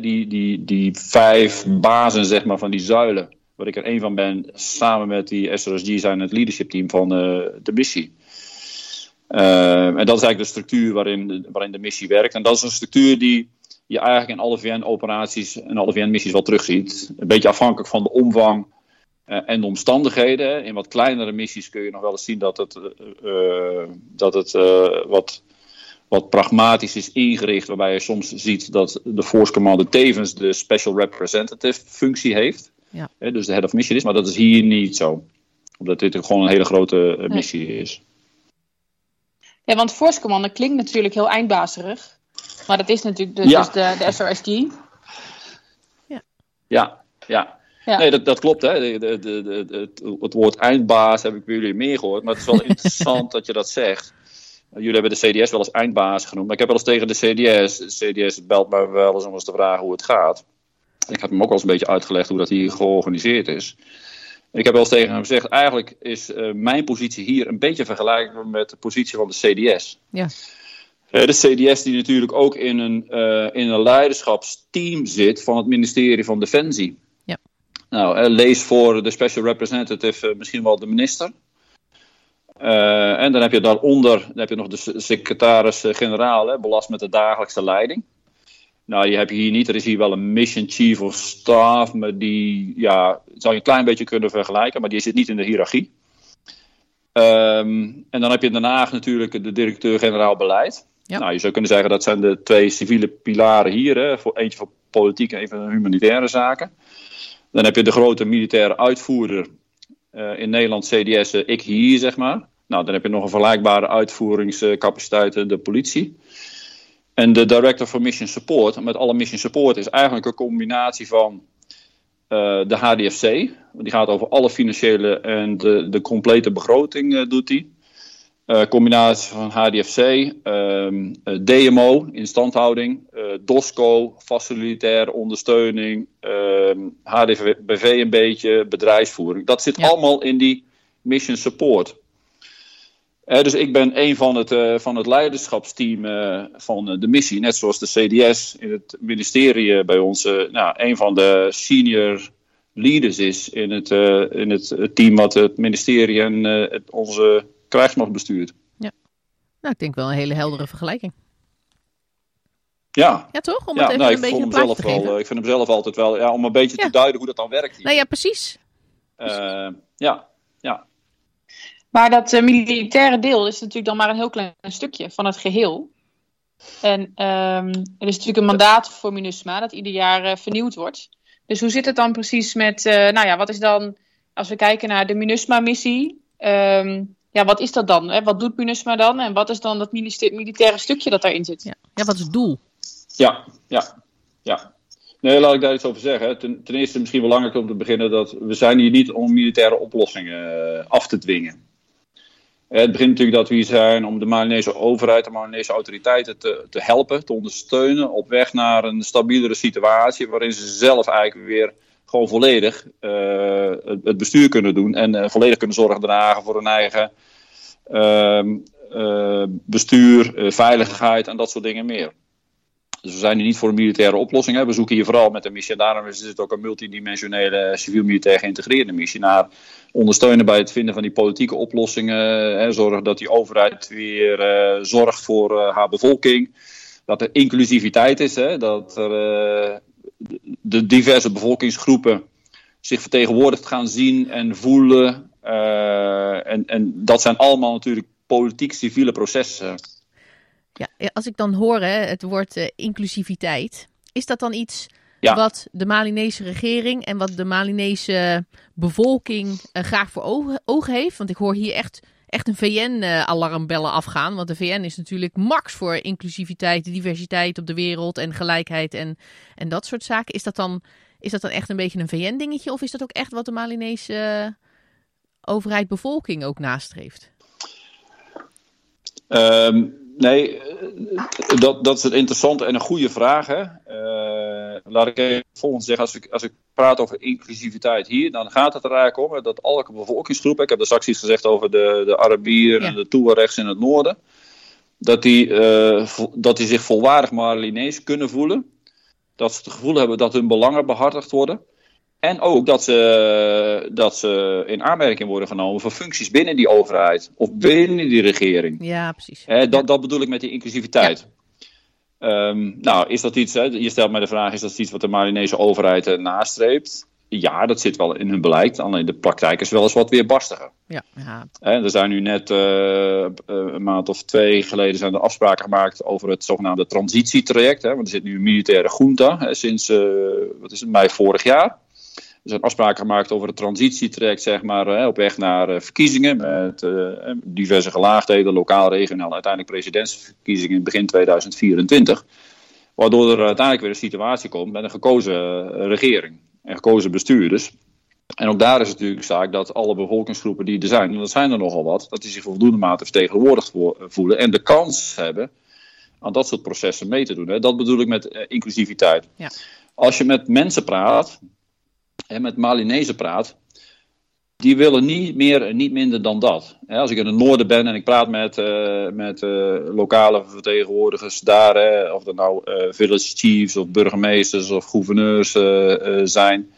Die, die, die vijf bazen zeg maar, van die zuilen, waar ik er één van ben, samen met die SRSG zijn het leadership team van uh, de missie. en dat is eigenlijk de structuur waarin, waarin de missie werkt. En dat is een structuur die je eigenlijk in alle VN-operaties en alle VN-missies wel terugziet. Een beetje afhankelijk van de omvang uh, en de omstandigheden. In wat kleinere missies kun je nog wel eens zien dat het, uh, dat het uh, wat, wat pragmatisch is ingericht. Waarbij je soms ziet dat de Force Commander tevens de Special Representative functie heeft. Ja. dus de head of mission is. Maar dat is hier niet zo. Omdat dit gewoon een hele grote missie nee. is. Ja, want Force Commander klinkt natuurlijk heel eindbazerig. Maar dat is natuurlijk de, ja. dus de, de SRSG. Ja. Ja, ja. Ja. Nee, dat, dat klopt. Hè. De, de, de, het, het woord eindbaas heb ik bij jullie meer gehoord. Maar het is wel <laughs> interessant dat je dat zegt. Jullie hebben de CDS wel eens eindbaas genoemd. Maar ik heb wel eens tegen de CDS. De CDS belt mij wel eens om eens te vragen hoe het gaat. Ik heb hem ook wel eens een beetje uitgelegd hoe dat hier georganiseerd is. Ik heb wel eens tegen hem gezegd: eigenlijk is uh, mijn positie hier een beetje vergelijkbaar met de positie van de CDS. Ja. Uh, de CDS die natuurlijk ook in een, uh, in een leiderschapsteam zit van het ministerie van Defensie. Nou, lees voor de special representative misschien wel de minister. Uh, en dan heb je daaronder dan heb je nog de secretaris-generaal, belast met de dagelijkse leiding. Nou, die heb je hier niet. Er is hier wel een mission chief of staff, maar die ja, zou je een klein beetje kunnen vergelijken, maar die zit niet in de hiërarchie. Um, en dan heb je daarna natuurlijk de directeur-generaal beleid. Ja. Nou, je zou kunnen zeggen dat zijn de twee civiele pilaren hier. Hè, voor, eentje voor politiek en voor humanitaire zaken. Dan heb je de grote militaire uitvoerder uh, in Nederland, CDS, uh, ik hier zeg maar. Nou, dan heb je nog een vergelijkbare uitvoeringscapaciteit, de politie. En de Director for Mission Support, met alle Mission Support, is eigenlijk een combinatie van de HDFC. Die gaat over alle financiële en de, de complete begroting doet die. Uh, combinatie van HDFC, um, uh, DMO, instandhouding, uh, DOSCO, facilitaire ondersteuning, um, HDBV een beetje, bedrijfsvoering. Dat zit Ja. allemaal in die mission support. Eh, dus ik ben een van het, eh, van het leiderschapsteam eh, van eh, de missie, net zoals de CDS in het ministerie eh, bij ons, eh, nou, een van de senior leaders is in het, eh, in het eh, team wat het ministerie en eh, het, onze krijgsmacht bestuurt. Nou, ik denk wel een hele heldere vergelijking. Ja, Ja, toch? Om ja het even nou, een ik, beetje een hem plaatje zelf te wel, geven. eh, ik vind hem zelf altijd wel, ja, om een beetje Ja. te duiden hoe dat dan werkt. hier. Nou ja, precies. Eh, ja, ja. Maar dat eh, militaire deel is natuurlijk dan maar een heel klein stukje van het geheel. En ehm, er is natuurlijk een mandaat voor MINUSMA dat ieder jaar vernieuwd wordt. Dus hoe zit het dan precies met, eh, nou ja, wat is dan, als we kijken naar de MINUSMA-missie, ehm, ja, wat is dat dan? Hè? Wat doet MINUSMA dan? En wat is dan dat milita- militaire stukje dat daarin zit? Ja. ja, wat is het doel? Ja, ja, ja. Nee, laat ik daar iets over zeggen. Ten, ten eerste misschien wel belangrijk om te beginnen dat we zijn hier niet om militaire oplossingen eh, af te dwingen. Eh, Het begint natuurlijk dat we hier zijn om de Malinese overheid, de Malinese autoriteiten te, te helpen, te ondersteunen op weg naar een stabielere situatie waarin ze zelf eigenlijk weer gewoon volledig eh, het, bestuur kunnen doen en eh, volledig kunnen zorgen dragen voor hun eigen bestuur, eh, veiligheid en dat soort dingen meer. Dus we zijn hier niet voor een militaire oplossing. Hè. We zoeken hier vooral met de missie. En daarom is het ook een multidimensionele civiel-militair geïntegreerde missie. Naar ondersteunen bij het vinden van die politieke oplossingen. Hè. Zorgen dat die overheid weer eh, zorgt voor eh, haar bevolking. Dat er inclusiviteit is. Hè. Dat er, de diverse bevolkingsgroepen zich vertegenwoordigd gaan zien en voelen. Eh, en, en dat zijn allemaal natuurlijk politiek-civiele processen. Ja, als ik dan hoor hè, het woord eh, inclusiviteit, is dat dan iets Ja. wat de Malinese regering en wat de Malinese bevolking eh, graag voor ogen, ogen heeft? Want ik hoor hier echt, echt een VN-alarmbellen afgaan. Want de VN is natuurlijk max voor inclusiviteit, diversiteit op de wereld en gelijkheid en, en dat soort zaken. Is dat, dan, is dat dan echt een beetje een VN-dingetje of is dat ook echt wat de Malinese eh, overheid, bevolking ook nastreeft? Ehm, nee, dat, dat is een interessante en een goede vraag. Hè? Eh, laat ik even volgens zeggen, als ik, als ik praat over inclusiviteit hier, dan gaat het er eigenlijk om dat elke bevolkingsgroep, ik heb er straks iets gezegd over de, de Arabieren Ja. en de Tuaregs in het noorden, dat die, eh, dat die zich volwaardig Malinees kunnen voelen. Dat ze het gevoel hebben dat hun belangen behartigd worden. En ook dat ze, dat ze in aanmerking worden genomen voor functies binnen die overheid of binnen die regering. Ja, precies. Hè, dat, dat bedoel ik met die inclusiviteit. Ehm, nou, is dat iets, hè, je stelt mij de vraag, is dat iets wat de Malinese overheid eh, nastreeft? Ja, dat zit wel in hun beleid, alleen de praktijk is wel eens wat weerbarstiger. Ja, ja, er zijn nu net eh, eh, een maand of twee geleden zijn er afspraken gemaakt over het zogenaamde transitietraject. Hè, want er zit nu een militaire junta hè, sinds wat is het, mei vorig jaar. Er zijn afspraken gemaakt over het transitietraject, zeg maar, hè, op weg naar eh, verkiezingen met eh, diverse gelaagdheden, lokaal, regionaal, uiteindelijk presidentsverkiezingen in begin 2024. Waardoor er uiteindelijk weer een situatie komt met een gekozen eh, regering en gekozen bestuurders. En ook daar is het natuurlijk zaak dat alle bevolkingsgroepen die er zijn, en dat zijn er nogal wat, dat die zich voldoende mate vertegenwoordigd vo- voelen en de kans hebben aan dat soort processen mee te doen. Dat bedoel ik met eh, inclusiviteit. Ja. Als je met mensen praat, en met Malinezen praat, die willen niet meer en niet minder dan dat. Hè, als ik in het noorden ben en ik praat met, eh, met eh, lokale vertegenwoordigers daar, hè, of dat nou eh, village chiefs of burgemeesters of gouverneurs zijn,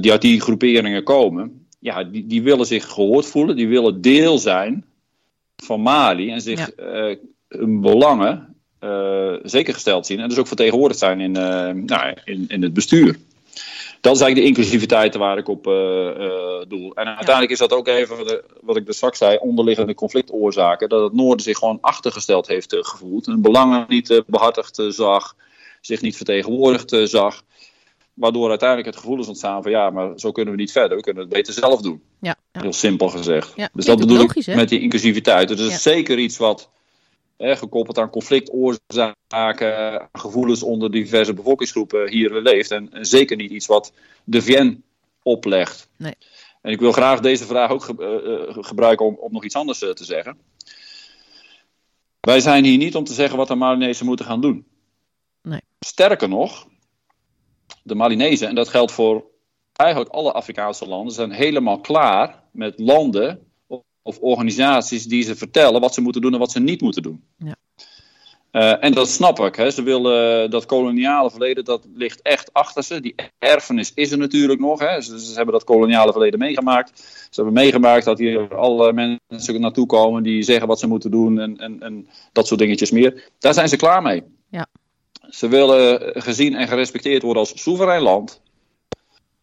die uit die groeperingen komen, ja, die, die willen zich gehoord voelen, die willen deel zijn van Mali en zich hun belangen zeker gesteld zien en dus ook vertegenwoordigd zijn in, nou, in, in het bestuur. Dat is eigenlijk de inclusiviteit waar ik op eh, eh, doel. En uiteindelijk is dat ook even de- wat ik er straks zei, onderliggende conflictoorzaken. Dat het noorden zich gewoon achtergesteld heeft eh, gevoeld. Hun belangen niet eh, behartigd eh, zag, zich niet vertegenwoordigd zag. Waardoor uiteindelijk het gevoel is ontstaan van ja, maar zo kunnen we niet verder. We kunnen het beter zelf doen. ja, ja. Heel simpel gezegd. Ja, dus dat bedoel logisch, ik met die inclusiviteit. Dus dat is zeker iets wat hè, gekoppeld aan conflictoorzaken, aan gevoelens onder diverse bevolkingsgroepen hier leeft. En zeker niet iets wat de VN oplegt. Nee. En ik wil graag deze vraag ook ge uh, gebruiken om, om, nog iets anders uh, te zeggen. Wij zijn hier niet om te zeggen wat de Malinezen moeten gaan doen. Nee. Sterker nog, de Malinezen, en dat geldt voor eigenlijk alle Afrikaanse landen, zijn helemaal klaar met landen of, organisaties die ze vertellen wat ze moeten doen en wat ze niet moeten doen. Ja. Uh, en dat snap ik. Hè. Ze willen dat koloniale verleden, dat ligt echt achter ze. Die erfenis is er natuurlijk nog. Hè. Ze, ze, hebben dat koloniale verleden meegemaakt. Ze hebben meegemaakt dat hier alle mensen naartoe komen die zeggen wat ze moeten doen en, en, en dat soort dingetjes meer. Daar zijn ze klaar mee. Ja. Ze willen gezien en gerespecteerd worden als soeverein land.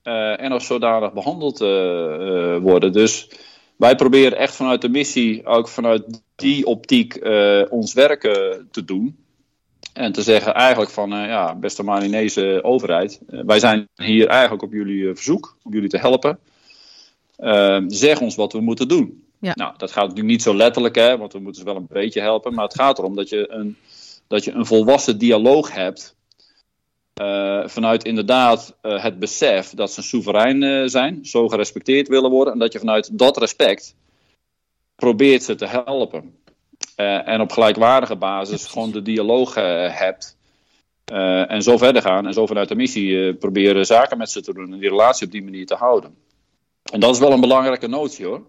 Uh, en als zodanig behandeld uh, worden. Dus wij proberen echt vanuit de missie, ook vanuit die optiek, uh, ons werk te doen. En te zeggen eigenlijk van, ja, beste Malinese overheid, wij zijn hier eigenlijk op jullie verzoek, om jullie te helpen. zeg ons wat we moeten doen. Ja. Nou, dat gaat natuurlijk niet zo letterlijk, hè, want we moeten ze wel een beetje helpen. Maar het gaat erom dat je een, dat je een volwassen dialoog hebt uh, vanuit inderdaad uh, het besef dat ze soeverein uh, zijn, zo gerespecteerd willen worden, en dat je vanuit dat respect probeert ze te helpen. en op gelijkwaardige basis gewoon de dialoog hebt. en zo verder gaan en zo vanuit de missie proberen zaken met ze te doen en die relatie op die manier te houden. En dat is wel een belangrijke notie hoor.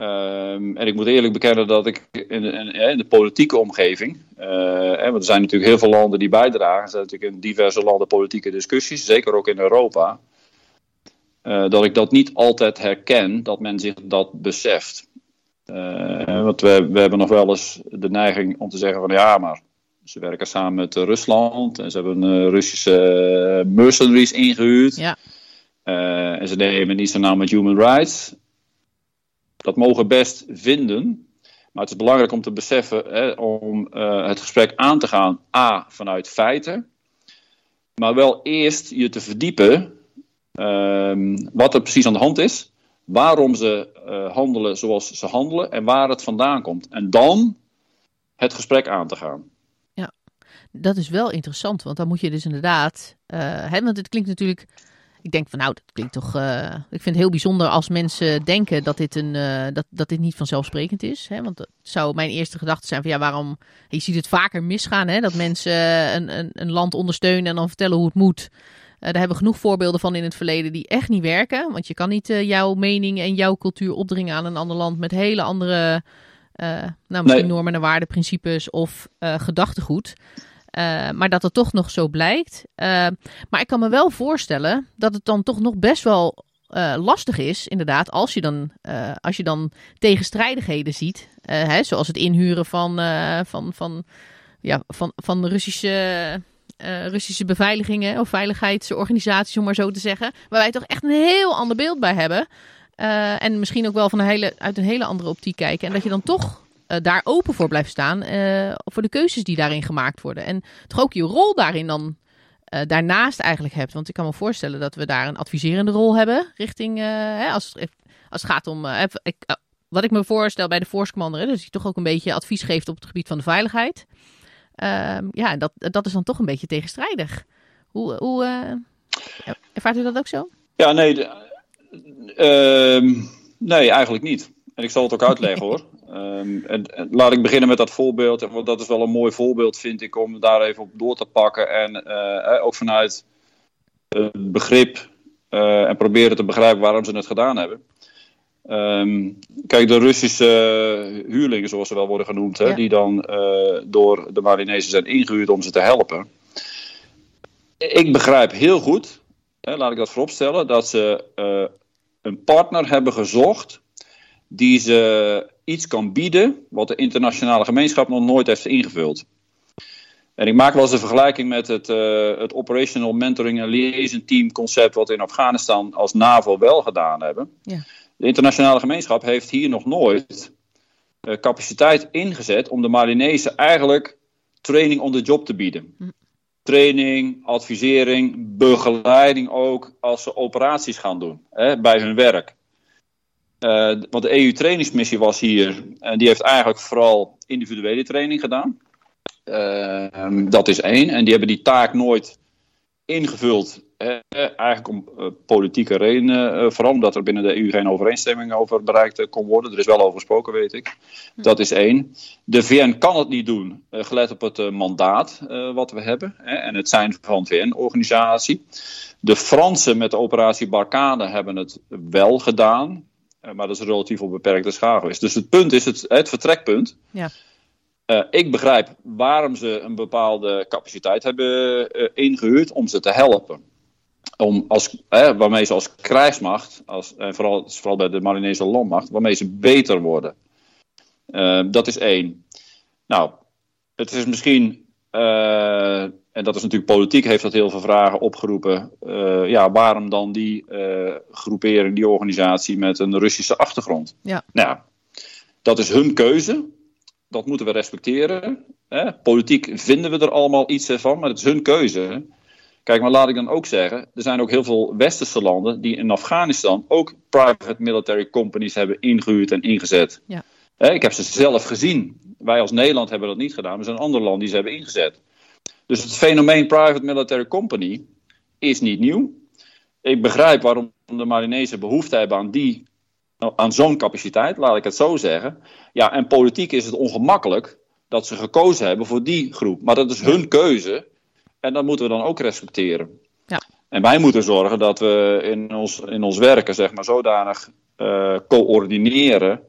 Um, en ik moet eerlijk bekennen dat ik in de, in de politieke omgeving, uh, hè, want er zijn natuurlijk heel veel landen die bijdragen, er zijn natuurlijk in diverse landen politieke discussies, zeker ook in Europa, uh, dat ik dat niet altijd herken, dat men zich dat beseft. Uh, want we, we hebben nog wel eens de neiging om te zeggen van ja, maar ze werken samen met Rusland en ze hebben Russische mercenaries ingehuurd. Ja. en ze nemen niet zo nauw met human rights dat mogen best vinden. Maar het is belangrijk om te beseffen, hè, om uh, het gesprek aan te gaan, A, vanuit feiten. Maar wel eerst je te verdiepen uh, wat er precies aan de hand is. Waarom ze uh, handelen zoals ze handelen en waar het vandaan komt. En dan het gesprek aan te gaan. Ja, dat is wel interessant, want dan moet je dus inderdaad. Hè, want het klinkt natuurlijk ik denk van nou, dat klinkt toch. Uh, ik vind het heel bijzonder als mensen denken dat dit, een, uh, dat, dat dit niet vanzelfsprekend is. Hè? Want dat zou mijn eerste gedachte zijn van ja, waarom. Je ziet het vaker misgaan, hè? dat mensen een, een, een land ondersteunen en dan vertellen hoe het moet. Uh, daar hebben we genoeg voorbeelden van in het verleden die echt niet werken. Want je kan niet jouw mening en jouw cultuur opdringen aan een ander land met hele andere. nou, misschien nee. normen en waarden, principes of gedachtegoed. Uh, maar dat het toch nog zo blijkt. Uh, maar ik kan me wel voorstellen dat het dan toch nog best wel uh, lastig is, inderdaad, als je dan, als je dan tegenstrijdigheden ziet. Hè, zoals het inhuren van, van, van, ja, van, van Russische. Russische beveiligingen of veiligheidsorganisaties, om maar zo te zeggen. Waar wij toch echt een heel ander beeld bij hebben. en misschien ook wel van een hele, uit een hele andere optiek kijken. En dat je dan toch uh, daar open voor blijft staan. Uh, voor de keuzes die daarin gemaakt worden. En toch ook je rol daarin dan uh, daarnaast eigenlijk hebt. Want ik kan me voorstellen dat we daar een adviserende rol hebben. Richting, hè, als, als het gaat om. Ik, wat ik me voorstel bij de Force Commander. Dus die toch ook een beetje advies geeft op het gebied van de veiligheid. Ehm, ja, dat, dat is dan toch een beetje tegenstrijdig. Hoe, hoe ervaart u dat ook zo? Ja, nee. Ehm, nee, eigenlijk niet. En ik zal het ook uitleggen hoor. Um, <laughs> en, en, laat ik beginnen met dat voorbeeld. Want dat is wel een mooi voorbeeld, vind ik, om daar even op door te pakken. En uh, ook vanuit het begrip uh, en proberen te begrijpen waarom ze het gedaan hebben. Um, kijk, de Russische huurlingen, zoals ze wel worden genoemd, hè, ja. die dan uh, door de Marinezen zijn ingehuurd om ze te helpen. Ik begrijp heel goed, hè, laat ik dat vooropstellen, dat ze een partner hebben gezocht die ze iets kan bieden wat de internationale gemeenschap nog nooit heeft ingevuld. En ik maak wel eens een vergelijking met het, uh, het Operational Mentoring en Liaison Team concept wat we in Afghanistan als NAVO wel gedaan hebben. Ja. De internationale gemeenschap heeft hier nog nooit uh, capaciteit ingezet om de Malinese eigenlijk training on the job te bieden. Hm. Training, advisering, begeleiding ook als ze operaties gaan doen hè, bij hun werk. Uh, want de EU-trainingsmissie was hier, en die heeft eigenlijk vooral individuele training gedaan. Uh, dat is één. En die hebben die taak nooit ingevuld eh, eigenlijk om eh, politieke redenen, eh, vooral omdat er binnen de EU geen overeenstemming over bereikt eh, kon worden. Er is wel over gesproken, weet ik. Dat is één. De VN kan het niet doen, eh, gelet op het eh, mandaat eh, wat we hebben en het zijn van VN-organisatie. De Fransen met de operatie Barkhane hebben het wel gedaan, eh, maar dat is relatief op beperkte schaal geweest. Dus het punt is, het, het vertrekpunt. Ja. Eh, ik begrijp waarom ze een bepaalde capaciteit hebben eh, ingehuurd om ze te helpen. Om als, eh, waarmee ze als krijgsmacht, als, en vooral, vooral bij de Marinese landmacht, waarmee ze beter worden. Eh, dat is één. Nou, het is misschien, eh, en dat is natuurlijk politiek, heeft dat heel veel vragen opgeroepen. eh, ja, waarom dan die eh, groepering, die organisatie met een Russische achtergrond? Ja. Nou, dat is hun keuze. Dat moeten we respecteren. Hè? Politiek vinden we er allemaal iets van, maar het is hun keuze. Kijk, maar laat ik dan ook zeggen, er zijn ook heel veel westerse landen die in Afghanistan ook private military companies hebben ingehuurd en ingezet. Ja. Ik heb ze zelf gezien. Wij als Nederland hebben dat niet gedaan, maar er zijn andere landen die ze hebben ingezet. Dus het fenomeen private military company is niet nieuw. Ik begrijp waarom de Marinezen behoefte hebben aan, die, aan zo'n capaciteit, laat ik het zo zeggen. Ja, en politiek is het ongemakkelijk dat ze gekozen hebben voor die groep. Maar dat is hun keuze en dat moeten we dan ook respecteren. Ja. En wij moeten zorgen dat we in ons, in ons werken zeg maar, zodanig eh, coördineren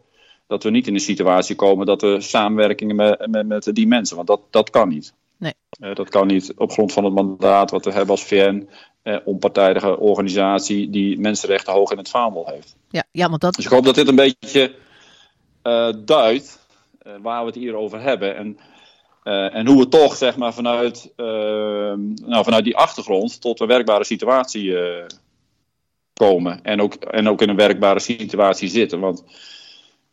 dat we niet in een situatie komen dat we samenwerkingen met, met, met die mensen. Want dat, dat kan niet. Nee. Eh, dat kan niet op grond van het mandaat wat we hebben als VN. Eh, onpartijdige organisatie die mensenrechten hoog in het vaandel heeft. Ja, ja, want dat, Dus ik hoop dat dit een beetje eh, duidt waar we het hier over hebben. En, en hoe we toch zeg maar, vanuit, nou, vanuit die achtergrond tot een werkbare situatie komen. En ook, en ook in een werkbare situatie zitten. Want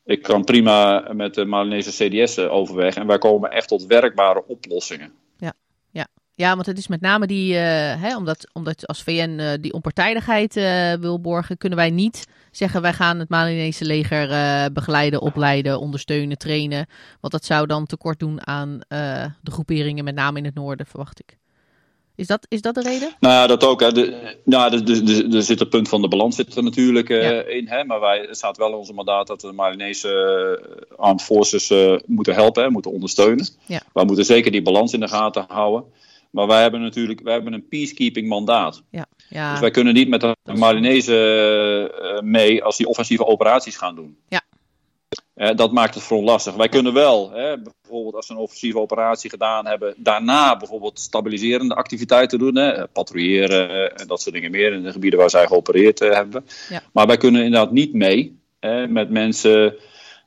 ik kan prima met de Malinese CDS eh, overweg. En wij komen echt tot werkbare oplossingen. Ja, want het is met name die, eh, hè, omdat, omdat als VN eh, die onpartijdigheid wil borgen, kunnen wij niet zeggen wij gaan het Malinese leger begeleiden, opleiden, ondersteunen, trainen. Want dat zou dan tekort doen aan de groeperingen, met name in het noorden, verwacht ik. Is dat, is dat de reden? Nou ja, dat ook. Hè. De, nou, de, de, de, er zit het punt van de balans zit er natuurlijk eh, Ja. in. Hè. Maar wij, het staat wel in onze mandaat dat de Malinese eh, armed forces eh, moeten helpen, hè, moeten ondersteunen. Ja. Wij moeten zeker die balans in de gaten houden. Maar wij hebben natuurlijk wij hebben een peacekeeping mandaat. Ja, ja, Dus wij kunnen niet met de Malinese mee als die offensieve operaties gaan doen. Ja. Dat maakt het voor ons lastig. Wij kunnen wel, hè, bijvoorbeeld als we een offensieve operatie gedaan hebben, daarna bijvoorbeeld stabiliserende activiteiten doen, hè, patrouilleren en dat soort dingen meer in de gebieden waar zij geopereerd eh, hebben. Ja. Maar wij kunnen inderdaad niet mee hè, met mensen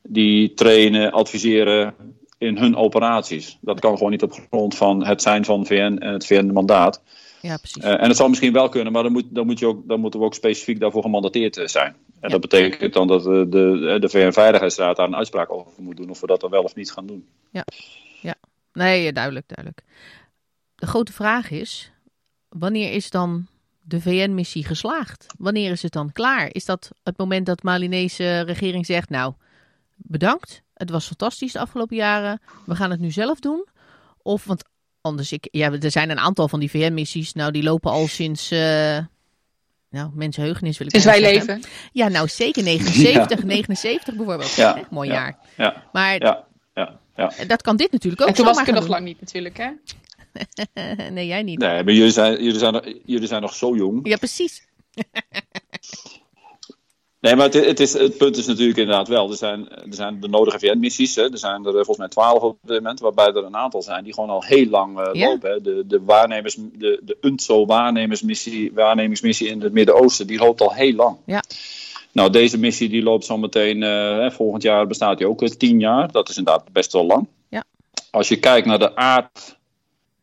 die trainen, adviseren in hun operaties. Dat kan gewoon niet op grond van het zijn van VN en het VN-mandaat. Ja, precies. Eh, en het zal misschien wel kunnen, maar dan, moet, dan, moet je ook, dan moeten we ook specifiek daarvoor gemandateerd eh, zijn. En Ja. dat betekent dan dat eh, de, de VN-veiligheidsraad daar een uitspraak over moet doen of we dat dan wel of niet gaan doen. Nee, ja, duidelijk, duidelijk. De grote vraag is, wanneer is dan de VN-missie geslaagd? Wanneer is het dan klaar? Is dat het moment dat de Malinese regering zegt, nou, bedankt, het was fantastisch de afgelopen jaren, we gaan het nu zelf doen? Of, want anders, ik, ja, er zijn een aantal van die VN-missies, nou, die lopen al sinds... eh nou, mensenheugenis wil ik Sinds wij zeggen. leven. Ja, nou zeker 79, 79 bijvoorbeeld. Ja, Echt mooi ja. jaar. Ja, Maar ja, ja. ja. dat kan dit natuurlijk ook En toen was ik er nog lang niet natuurlijk, hè? <laughs> nee, jij niet. Nee, maar jullie zijn, jullie, zijn, jullie zijn nog zo jong. Ja, precies. <laughs> Nee, maar het, het, is, het punt is natuurlijk inderdaad wel. Er zijn, er zijn de nodige VN-missies. Er zijn er eh, volgens mij twaalf op dit moment. Waarbij er een aantal zijn die gewoon al heel lang eh, lopen. Hè. De, de, waarnemers, de, de UNTSO-waarnemersmissie waarnemingsmissie in het Midden-Oosten. Die loopt al heel lang. Ja. Nou, deze missie die loopt zo meteen. eh, hè, volgend jaar bestaat die ook tien jaar. Dat is inderdaad best wel lang. Ja. Als je kijkt naar de aard,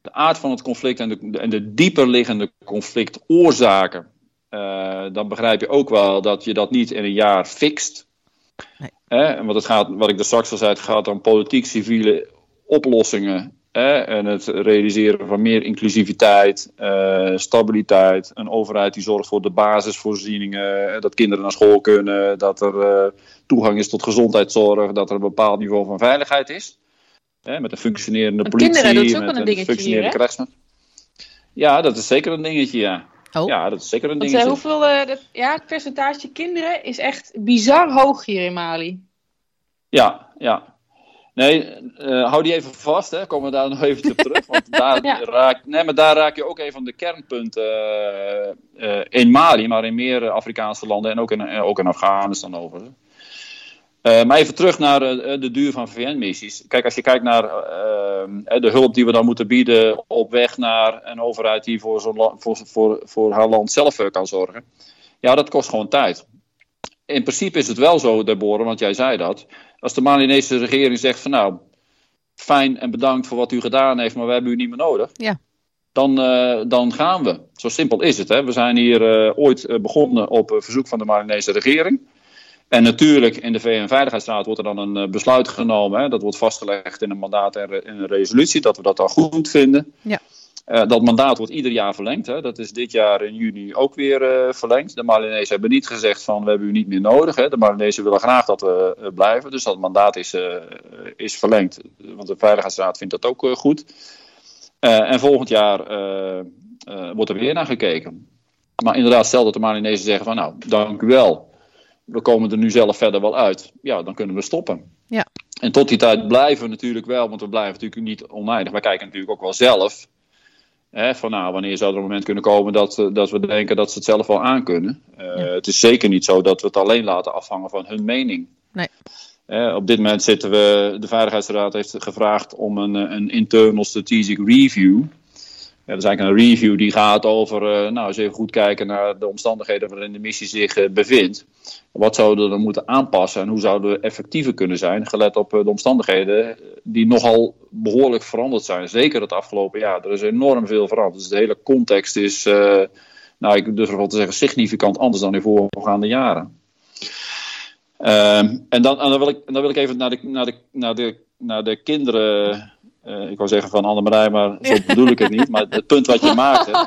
de aard van het conflict en de, en de dieper liggende conflictoorzaken. Eh, dan begrijp je ook wel dat je dat niet in een jaar fixt. Nee. Hè, want het gaat, wat ik er straks al zei, het gaat om politiek-civiele oplossingen. Hè, en het realiseren van meer inclusiviteit, eh, stabiliteit. Een overheid die zorgt voor de basisvoorzieningen. eh, Dat kinderen naar school kunnen. Dat er eh, toegang is tot gezondheidszorg. Dat er een bepaald niveau van veiligheid is. Met een functionerende politie. kinderen, dat is ook met een dingetje functionerende hè? krijgsmacht. Ja, dat is zeker een dingetje, ja. Oh. Ja, dat is zeker een dingetje. eh, hoeveel, eh, dat, ja, het percentage kinderen is echt bizar hoog hier in Mali. Ja, ja. Nee, eh, hou die even vast, hè. Komen we daar nog even op terug. Want <laughs> daar, Ja. raak, nee, maar daar raak je ook een van de kernpunten eh, eh, in Mali, maar in meer Afrikaanse landen en ook in, ook in Afghanistan over. Eh, maar even terug naar eh, de duur van VN-missies. Kijk, als je kijkt naar eh, de hulp die we dan moeten bieden op weg naar een overheid die voor, zo'n voor, voor, voor haar land zelf eh, kan zorgen. Ja, dat kost gewoon tijd. In principe is het wel zo, Deborah, want jij zei dat. Als de Malinese regering zegt van nou, fijn en bedankt voor wat u gedaan heeft, maar we hebben u niet meer nodig. Ja. Dan, eh, dan gaan we. Zo simpel is het. Hè. We zijn hier eh, ooit eh, begonnen op eh, verzoek van de Malinese regering. En natuurlijk in de VN-veiligheidsraad wordt er dan een eh, besluit genomen. Hè. Dat wordt vastgelegd in een mandaat en in een resolutie, dat we dat dan goed vinden. Ja. Eh, dat mandaat wordt ieder jaar verlengd. Hè. Dat is dit jaar in juni ook weer eh, verlengd. De Malinezen hebben niet gezegd van we hebben u niet meer nodig. Hè. De Malinezen willen graag dat we blijven. Dus dat mandaat is, is verlengd. Want de Veiligheidsraad vindt dat ook goed. En volgend jaar wordt er weer naar gekeken. Maar inderdaad, stel dat de Malinezen zeggen van nou, dank u wel. We komen er nu zelf verder wel uit. Ja, dan kunnen we stoppen. Ja. En tot die tijd blijven we natuurlijk wel, want we blijven natuurlijk niet oneindig. Wij kijken natuurlijk ook wel zelf. Hè, van nou, wanneer zou er een moment kunnen komen dat, eh, dat we denken dat ze het zelf wel aankunnen. Eh Het is zeker niet zo dat we het alleen laten afhangen van hun mening. Nee. Op dit moment zitten we, de Veiligheidsraad heeft gevraagd om een, eh, een internal strategic review. Ja, dat is eigenlijk een review die gaat over, eh, nou eens even goed kijken naar de omstandigheden waarin de missie zich eh, bevindt. Wat zouden we dan moeten aanpassen en hoe zouden we effectiever kunnen zijn, gelet op eh, de omstandigheden die nogal behoorlijk veranderd zijn. Zeker het afgelopen jaar. Er is enorm veel veranderd. Dus de hele context is, nou ik durf wel te zeggen, significant anders dan in voorgaande jaren. Ehm, en, dan, en dan, wil ik, dan wil ik even naar de, naar de, naar de, naar de kinderen. Eh, ik wou zeggen van Annemarij, maar zo bedoel ik het niet. Maar het punt wat je <laughs> maakte.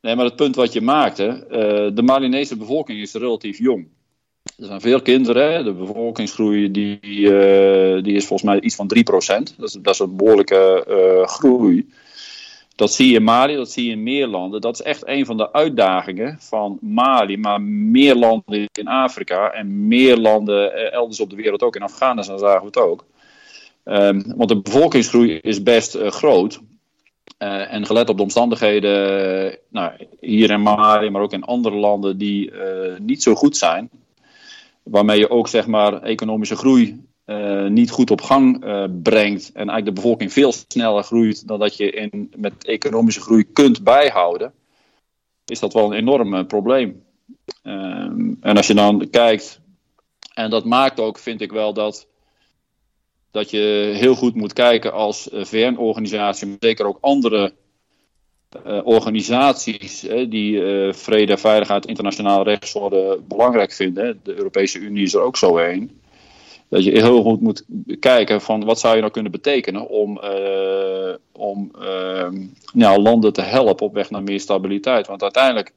Nee, maar het punt wat je maakte. eh, de Malinese bevolking is relatief jong. Er zijn veel kinderen. hè. De bevolkingsgroei die, eh, die is volgens mij iets van 3%. Dat is, dat is een behoorlijke eh, groei. Dat zie je in Mali, dat zie je in meer landen. Dat is echt een van de uitdagingen van Mali, maar meer landen in Afrika en meer landen elders op de wereld ook. In Afghanistan zagen we het ook. Ehm, want de bevolkingsgroei is best eh, groot. Eh, en gelet op de omstandigheden, eh, nou, hier in Mali, maar ook in andere landen die niet zo goed zijn, waarmee je ook zeg maar economische groei niet goed op gang brengt en eigenlijk de bevolking veel sneller groeit dan dat je in, met economische groei kunt bijhouden, is dat wel een enorm probleem. Ehm, en als je dan kijkt, en dat maakt ook, vind ik wel, dat, dat je heel goed moet kijken als eh, VN-organisatie, maar zeker ook andere eh, organisaties hè, die eh, vrede, veiligheid, internationaal rechtsorde belangrijk vinden. De Europese Unie is er ook zo een. Dat je heel goed moet kijken van wat zou je nou kunnen betekenen om, om ehm, nou, landen te helpen op weg naar meer stabiliteit. Want uiteindelijk,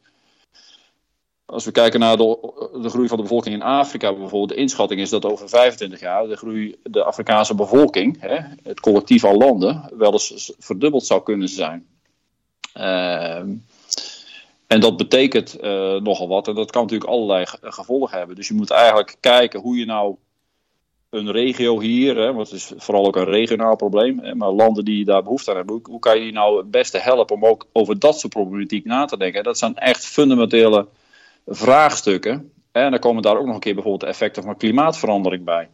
als we kijken naar de, de groei van de bevolking in Afrika bijvoorbeeld, de inschatting is dat over 25 jaar de groei, de Afrikaanse bevolking, hè, het collectief aan landen, wel eens verdubbeld zou kunnen zijn. Ehm, en dat betekent eh, nogal wat. En dat kan natuurlijk allerlei ge- gevolgen hebben. Dus je moet eigenlijk kijken hoe je nou een regio hier, hè, want het is vooral ook een regionaal probleem, hè, maar landen die daar behoefte aan hebben, hoe, hoe kan je die nou het beste helpen om ook over dat soort problematiek na te denken? Dat zijn echt fundamentele vraagstukken. En dan komen daar ook nog een keer bijvoorbeeld de effecten van klimaatverandering bij.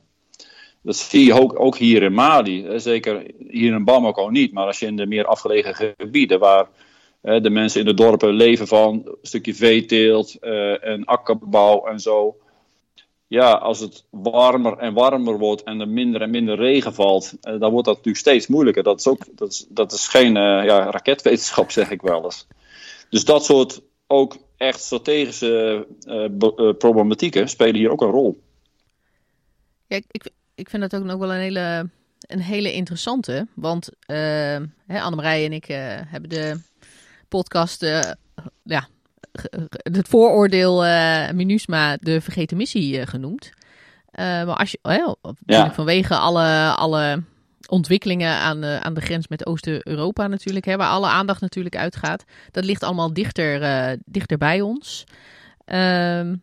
Dat zie je ook, ook hier in Mali. Hè, zeker hier in Bamako niet, maar als je in de meer afgelegen gebieden waar hè, de mensen in de dorpen leven van een stukje veeteelt eh, en akkerbouw en zo. Ja, als het warmer en warmer wordt en er minder en minder regen valt, eh, dan wordt dat natuurlijk steeds moeilijker. Dat is, ook, dat is, dat is geen eh, ja, raketwetenschap, <laughs> zeg ik wel eens. Dus dat soort ook echt strategische eh, eh, problematieken spelen hier ook een rol. Ja, ik, ik, vind dat ook nog wel een hele, een hele interessante. Want uh, hè, Annemarij en ik uh, hebben de podcast, ja, het vooroordeel MINUSMA de vergeten missie genoemd. Maar als je, ja. vanwege alle, alle ontwikkelingen aan, de- aan de grens met Oost-Europa natuurlijk, hè, waar alle aandacht natuurlijk uitgaat. Dat ligt allemaal dichter, eh, dichter bij ons. Ehm,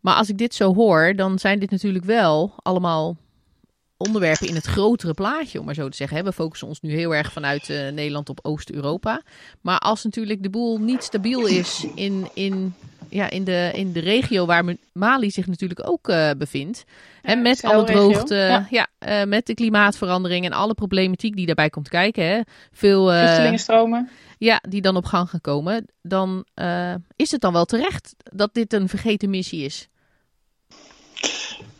maar als ik dit zo hoor, dan zijn dit natuurlijk wel allemaal onderwerpen in het grotere plaatje, om maar zo te zeggen. hè. We focussen ons nu heel erg vanuit eh, Nederland op Oost-Europa. Maar als natuurlijk de boel niet stabiel is in, in, ja, in, de, in de regio waar Mali zich natuurlijk ook eh, bevindt. hè, met alle droogte, ja. ja. eh, met de klimaatverandering en alle problematiek die daarbij komt kijken. Hè. Veel, eh, Vluchtelingenstromen. ja, die dan op gang gaan komen. Dan eh, is het dan wel terecht dat dit een vergeten missie is.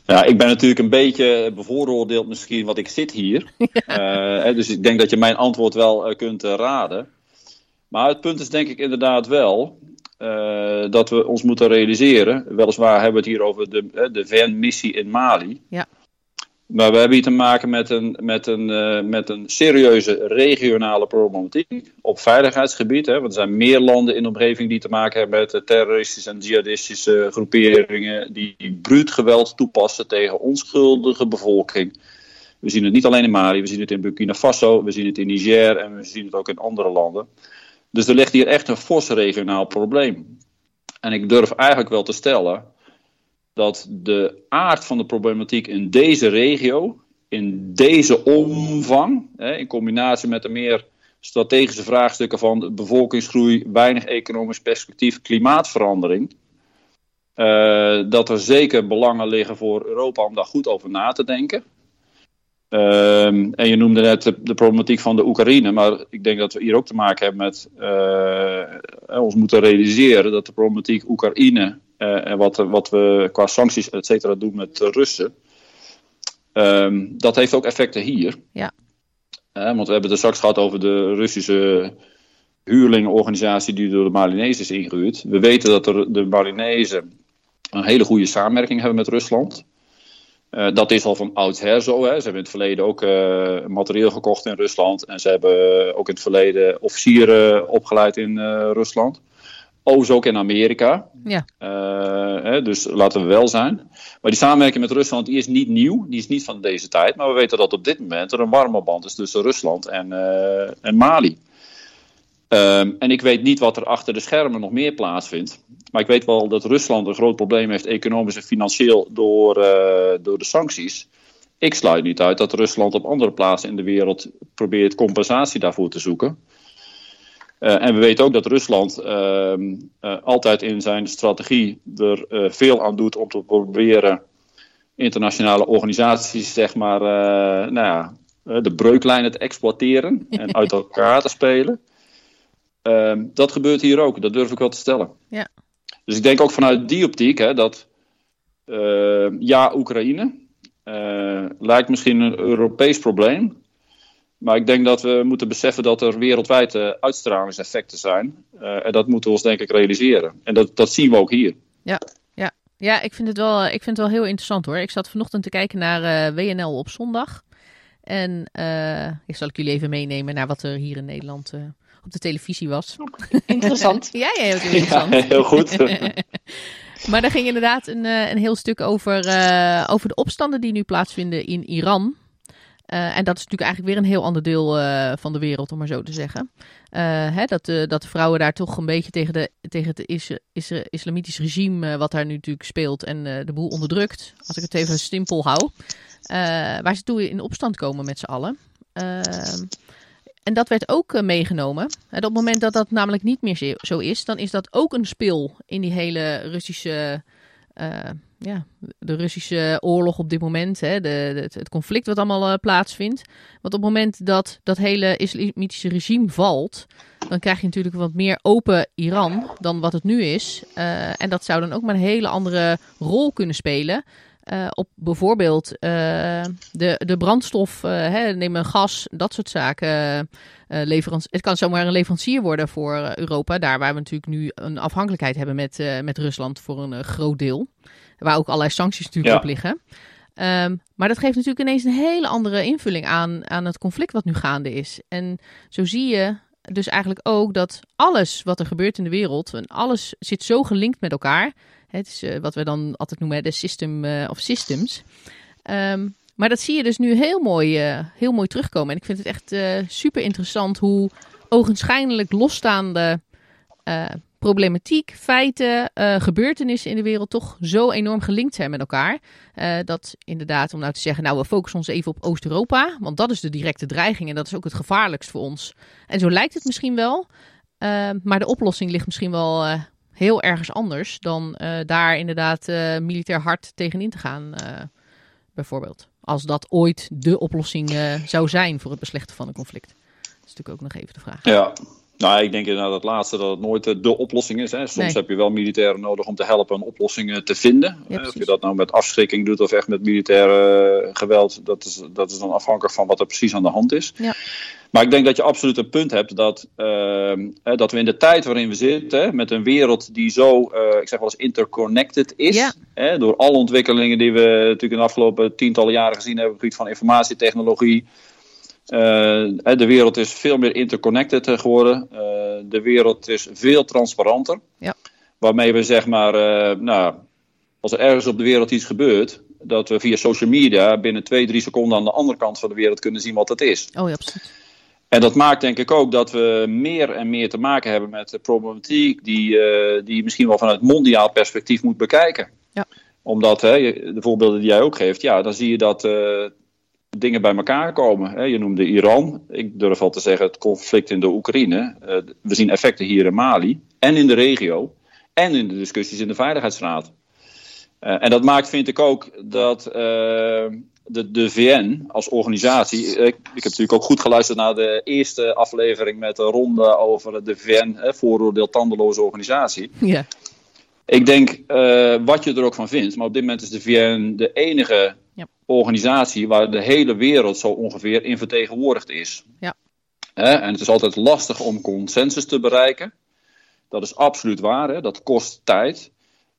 Ja, ik ben natuurlijk een beetje bevooroordeeld misschien, want ik zit hier. <laughs> Eh, hè, dus ik denk dat je mijn antwoord wel kunt raden. Maar het punt is denk ik inderdaad wel eh, dat we ons moeten realiseren. Weliswaar hebben we het hier over de, eh, de VN-missie in Mali. Ja. Maar we hebben hier te maken met een, met een, eh, met een serieuze regionale problematiek op veiligheidsgebied. Hè, want er zijn meer landen in de omgeving die te maken hebben met terroristische en jihadistische groeperingen die bruut geweld toepassen tegen onschuldige bevolking. We zien het niet alleen in Mali, we zien het in Burkina Faso, we zien het in Niger en we zien het ook in andere landen. Dus er ligt hier echt een fors regionaal probleem. En ik durf eigenlijk wel te stellen dat de aard van de problematiek in deze regio, in deze omvang, hè, in combinatie met de meer strategische vraagstukken van bevolkingsgroei, weinig economisch perspectief, klimaatverandering, eh, dat er zeker belangen liggen voor Europa om daar goed over na te denken. Ehm, en je noemde net de, de problematiek van de Oekraïne, maar ik denk dat we hier ook te maken hebben met eh, ons moeten realiseren dat de problematiek Oekraïne eh, en wat, wat we qua sancties et cetera doen met de Russen, ehm, dat heeft ook effecten hier. Ja. Eh, want we hebben het er straks gehad over de Russische huurlingenorganisatie die door de Malinezen is ingehuurd. We weten dat er, de Malinezen een hele goede samenwerking hebben met Rusland. Eh, dat is al van oudsher zo. Hè. Ze hebben in het verleden ook eh, materieel gekocht in Rusland. En ze hebben ook in het verleden officieren opgeleid in eh, Rusland. Overigens ook in Amerika. Ja. Hè, dus laten we wel zijn. Maar die samenwerking met Rusland die is niet nieuw. Die is niet van deze tijd. Maar we weten dat op dit moment er een warme band is tussen Rusland en, en Mali. Ehm, en ik weet niet wat er achter de schermen nog meer plaatsvindt. Maar ik weet wel dat Rusland een groot probleem heeft, economisch en financieel, door, eh, door de sancties. Ik sluit niet uit dat Rusland op andere plaatsen in de wereld probeert compensatie daarvoor te zoeken. Eh, en we weten ook dat Rusland ehm, eh, altijd in zijn strategie er veel aan doet om te proberen internationale organisaties, zeg maar, nou ja, de breuklijnen te exploiteren en uit <laughs> elkaar te spelen. Ehm, dat gebeurt hier ook, dat durf ik wel te stellen. Ja. Dus ik denk ook vanuit die optiek hè, dat eh, ja, Oekraïne eh, lijkt misschien een Europees probleem. Maar ik denk dat we moeten beseffen dat er wereldwijd eh, uitstralingseffecten zijn. En dat moeten we ons denk ik realiseren. En dat, dat zien we ook hier. Ja, ik vind, het wel, ik vind het wel heel interessant hoor. Ik zat vanochtend te kijken naar WNL op zondag. En ik zal ik jullie even meenemen naar wat er hier in Nederland op de televisie was. Interessant. <laughs> ja, ja, heel interessant. Ja, heel goed. <laughs> Maar daar ging inderdaad een, eh, een heel stuk over, eh, over de opstanden die nu plaatsvinden in Iran. Eh, en dat is natuurlijk eigenlijk weer een heel ander deel van de wereld, om maar zo te zeggen. Hè, dat, dat de vrouwen daar toch een beetje tegen, de, tegen het is, is, islamitisch regime, wat daar nu natuurlijk speelt, en de boel onderdrukt, als ik het even simpel hou, waar ze toe in opstand komen met z'n allen. En dat werd ook eh, meegenomen. En op het moment dat dat namelijk niet meer zo- is, dan is dat ook een spil in die hele Russische, eh, ja, de Russische oorlog op dit moment. Hè, de, het, conflict wat allemaal eh, plaatsvindt. Want op het moment dat dat hele islamitische regime valt, dan krijg je natuurlijk wat meer open Iran dan wat het nu is. En dat zou dan ook maar een hele andere rol kunnen spelen. Eh, op bijvoorbeeld eh, de, de brandstof, eh, hè, neem een gas, dat soort zaken. het kan zomaar een leverancier worden voor Europa. Daar waar we natuurlijk nu een afhankelijkheid hebben met, met Rusland voor een groot deel. Waar ook allerlei sancties natuurlijk Ja. op liggen. Ehm, maar dat geeft natuurlijk ineens een hele andere invulling aan, aan het conflict wat nu gaande is. En zo zie je dus eigenlijk ook dat alles wat er gebeurt in de wereld, en alles zit zo gelinkt met elkaar. Het is eh, wat we dan altijd noemen de system eh, of systems. Ehm, Maar dat zie je dus nu heel mooi, eh, heel mooi terugkomen. En ik vind het echt super interessant hoe ogenschijnlijk losstaande problematiek, feiten, gebeurtenissen in de wereld toch zo enorm gelinkt zijn met elkaar. Dat inderdaad, om nou te zeggen, nou we focussen ons even op Oost-Europa, want dat is de directe dreiging en dat is ook het gevaarlijkst voor ons. En zo lijkt het misschien wel, maar de oplossing ligt misschien wel heel ergens anders dan eh, daar inderdaad eh, militair hard tegenin te gaan, eh, bijvoorbeeld. Als dat ooit de oplossing zou zijn voor het beslechten van een conflict. Dat is natuurlijk ook nog even de vraag. Ja, nou, ik denk inderdaad het laatste dat het nooit eh, de oplossing is. Hè. Soms Nee. heb je wel militairen nodig om te helpen een oplossing eh, te vinden. Ja, Eh, of je dat nou met afschrikking doet of echt met militair geweld, dat is, dat is dan afhankelijk van wat er precies aan de hand is. Ja. Maar ik denk dat je absoluut een punt hebt dat, ehm, dat we in de tijd waarin we zitten, met een wereld die zo, ik zeg wel eens, interconnected is, Ja. hè, door alle ontwikkelingen die we natuurlijk in de afgelopen tientallen jaren gezien hebben op het gebied van informatietechnologie, de wereld is veel meer interconnected eh, geworden. Eh, de wereld is veel transparanter. Ja. Waarmee we zeg maar, eh, nou, als er ergens op de wereld iets gebeurt, dat we via social media binnen twee, drie seconden aan de andere kant van de wereld kunnen zien wat het is. Oh ja, absoluut. En dat maakt denk ik ook dat we meer en meer te maken hebben met de problematiek die, eh, die je misschien wel vanuit mondiaal perspectief moet bekijken. Ja. Omdat, hè, de voorbeelden die jij ook geeft, ja, dan zie je dat eh, dingen bij elkaar komen. Je noemde Iran. Ik durf al te zeggen het conflict in de Oekraïne. Eh, we zien effecten hier in Mali en in de regio en in de discussies in de Veiligheidsraad. Eh, en dat maakt, vind ik ook, dat eh, de, de VN als organisatie. Ik, ik heb natuurlijk ook goed geluisterd naar de eerste aflevering met de ronde over de VN, hè, vooroordeel tandeloze organisatie. Ja, Ik denk, wat je er ook van vindt, maar op dit moment is de VN de enige. Organisatie waar de hele wereld zo ongeveer in vertegenwoordigd is. Ja. Hè, en het is altijd lastig om consensus te bereiken. Dat is absoluut waar, hè? dat kost tijd.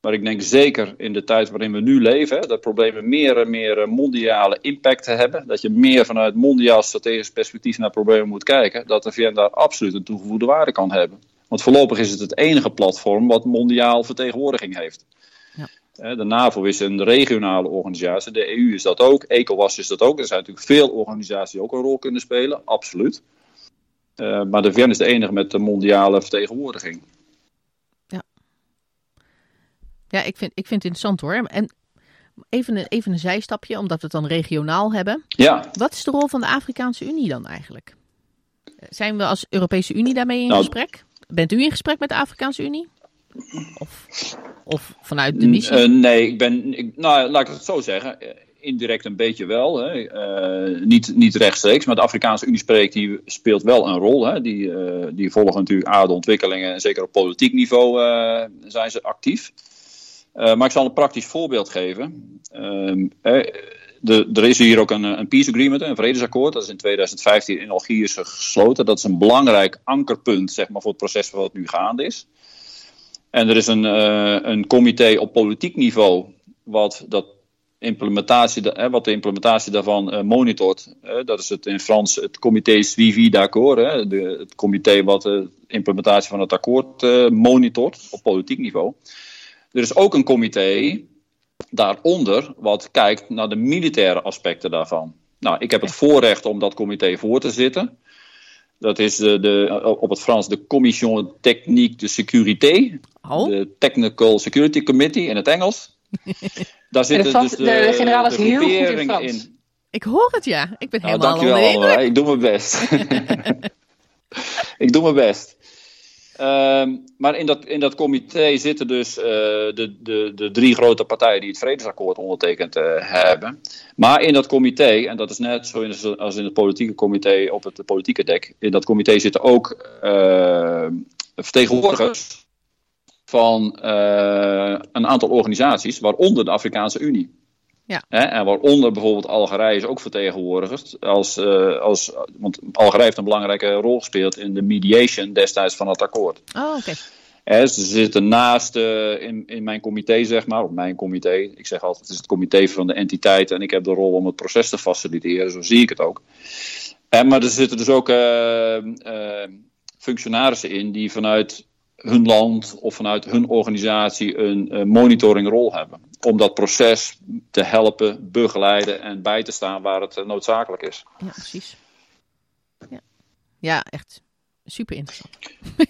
Maar ik denk zeker in de tijd waarin we nu leven, hè, dat problemen meer en meer eh, mondiale impact hebben. Dat je meer vanuit mondiaal strategisch perspectief naar problemen moet kijken. Dat de VN daar absoluut een toegevoegde waarde kan hebben. Want voorlopig is het het enige platform wat mondiaal vertegenwoordiging heeft. Ja. De NAVO is een regionale organisatie, de EU is dat ook, ECOWAS is dat ook. Er zijn natuurlijk veel organisaties die ook een rol kunnen spelen, absoluut. Eh, maar de VN is de enige met de mondiale vertegenwoordiging. ja ik, vind, ik vind het interessant hoor. En even een, even een zijstapje, omdat we het dan regionaal hebben. Ja, Wat is de rol van de Afrikaanse Unie dan eigenlijk? Zijn we als Europese Unie daarmee in Nou, gesprek? Bent u in gesprek met de Afrikaanse Unie? Of, vanuit de missie? Eh, nee, ik ben. Ik, nou, laat ik het zo zeggen. Indirect een beetje wel. Hè. Eh, niet, niet rechtstreeks, maar de Afrikaanse Unie spreekt, die speelt wel een rol. Hè. Die, eh, die volgen natuurlijk aarde ontwikkelingen. En zeker op politiek niveau zijn ze actief. Maar ik zal een praktisch voorbeeld geven. Ehm, eh, er is hier ook een, een peace agreement, een vredesakkoord. Dat is in 2015 in Algiers gesloten. Dat is een belangrijk ankerpunt zeg maar, voor het proces wat nu gaande is. En er is een, eh, een comité op politiek niveau wat, dat implementatie, wat de implementatie daarvan eh, monitort. Eh, dat is het in Frans het comité suivi d'accord. Het comité wat de implementatie van het akkoord monitort op politiek niveau. Er is ook een comité daaronder wat kijkt naar de militaire aspecten daarvan. Nou, ik heb het voorrecht om dat comité voor te zitten. Dat is de, de, op het Frans de Commission Technique de Sécurité. Oh, De Technical Security Committee in het Engels. <laughs> Daar zitten Frans- dus de de, generaal is de heel goed in Frans. ik hoor het ja. Ik ben Nou, helemaal dankjewel onder de indruk. allemaal. Ik doe mijn best. <laughs> <laughs> ik doe mijn best. Ehm, maar in dat, in dat comité zitten dus eh, de, de, de drie grote partijen die het vredesakkoord ondertekend eh, hebben. Maar in dat comité, en dat is net zo in, als in het politieke comité op het politieke dek, in dat comité zitten ook eh, vertegenwoordigers van een aantal organisaties, waaronder de Afrikaanse Unie. Ja. Hè, en waaronder bijvoorbeeld Algerije is ook vertegenwoordigd. Als, eh, als, want Algerije heeft een belangrijke rol gespeeld in de mediation destijds van het akkoord. Oh, oké. Ze zitten naast eh, in, in mijn comité, zeg maar, op mijn comité. Ik zeg altijd, het is het comité van de entiteit en ik heb de rol om het proces te faciliteren. Zo zie ik het ook. En, maar er zitten dus ook eh, functionarissen in die vanuit hun land of vanuit hun organisatie een monitoringrol hebben. Om dat proces te helpen, begeleiden en bij te staan waar het eh, noodzakelijk is. Ja, precies. Ja, ja echt super interessant. <laughs>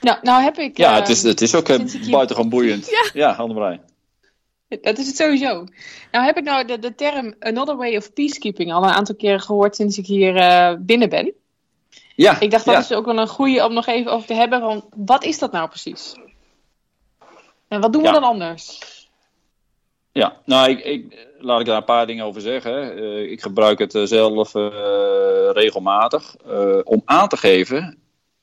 Nou, nou heb ik... Ja, eh, het is, het is ook eh, ik hier- buitengewoon boeiend. <laughs> Ja. Ja, Annemarij. Dat is het sowieso. Nou heb ik nou de, de term Another Way of Peacekeeping al een aantal keren gehoord sinds ik hier eh, binnen ben. Ja, Ik dacht dat ja. is ook wel een goede om nog even over te hebben. Van, wat is dat nou precies? En wat doen we Ja. dan anders? Ja, nou, ik, ik, laat ik daar een paar dingen over zeggen. Eh, ik gebruik het eh, zelf eh, regelmatig om aan te geven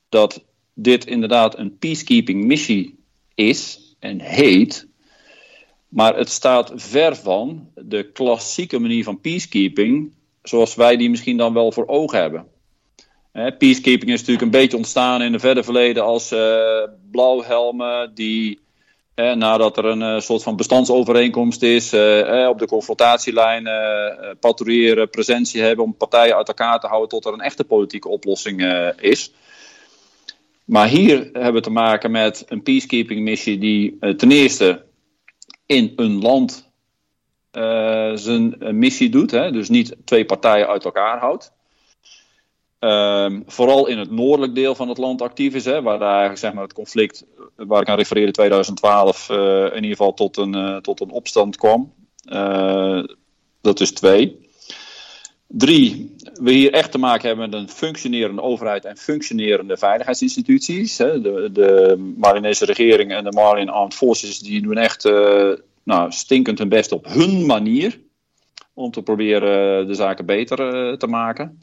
dat dit inderdaad een peacekeeping missie is en heet. Maar het staat ver van de klassieke manier van peacekeeping, zoals wij die misschien dan wel voor ogen hebben. Peacekeeping is natuurlijk een beetje ontstaan in het verre verleden als blauwhelmen die eh, nadat er een eh, soort van bestandsovereenkomst is, eh, op de confrontatielijn eh, patrouilleren, presentie hebben om partijen uit elkaar te houden tot er een echte politieke oplossing is. Maar hier hebben we te maken met een peacekeeping missie die ten eerste in een land zijn missie doet, hè, dus niet twee partijen uit elkaar houdt. Ehm, vooral in het noordelijk deel van het land actief is, hè, waar daar eigenlijk zeg maar, het conflict waar ik aan refereerde 2012 eh, in ieder geval tot een, eh, tot een opstand kwam. Eh, dat is twee. Drie, we hier echt te maken hebben met een functionerende overheid en functionerende veiligheidsinstituties. Hè. De, de Malinese regering en de Malian Armed Forces die doen echt nou, stinkend hun best op hun manier om te proberen de zaken beter te maken.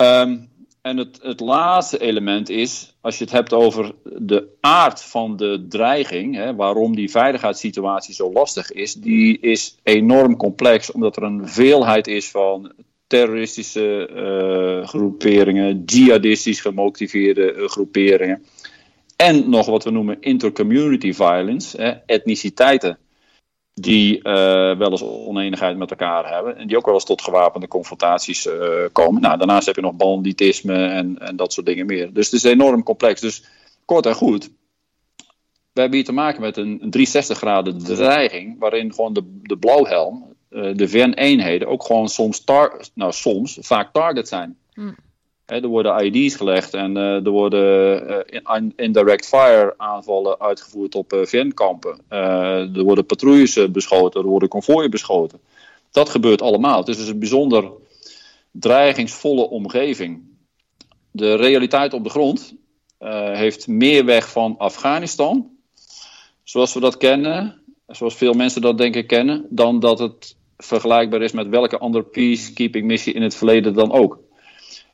Ehm, en het, het laatste element is, als je het hebt over de aard van de dreiging, hè, waarom die veiligheidssituatie zo lastig is, die is enorm complex, omdat er een veelheid is van terroristische eh, groeperingen, jihadistisch gemotiveerde eh, groeperingen, en nog wat we noemen intercommunity violence, hè, etniciteiten die eh, wel eens oneenigheid met elkaar hebben. En die ook wel eens tot gewapende confrontaties eh, komen. Nou, daarnaast heb je nog banditisme en, en dat soort dingen meer. Dus het is enorm complex. Dus kort en goed. We hebben hier te maken met een, een 360 graden dreiging. Waarin gewoon de, de blauwhelm, eh, de VN-eenheden, ook gewoon soms, tar nou, soms vaak target zijn. Hmm. Er worden IED's gelegd en eh, er worden in- indirect fire aanvallen uitgevoerd op VN-kampen. Eh, er worden patrouilles beschoten, er worden konvooien beschoten. Dat gebeurt allemaal. Het is dus een bijzonder dreigingsvolle omgeving. De realiteit op de grond heeft meer weg van Afghanistan, zoals we dat kennen, zoals veel mensen dat denk ik kennen, dan dat het vergelijkbaar is met welke andere peacekeeping missie in het verleden dan ook.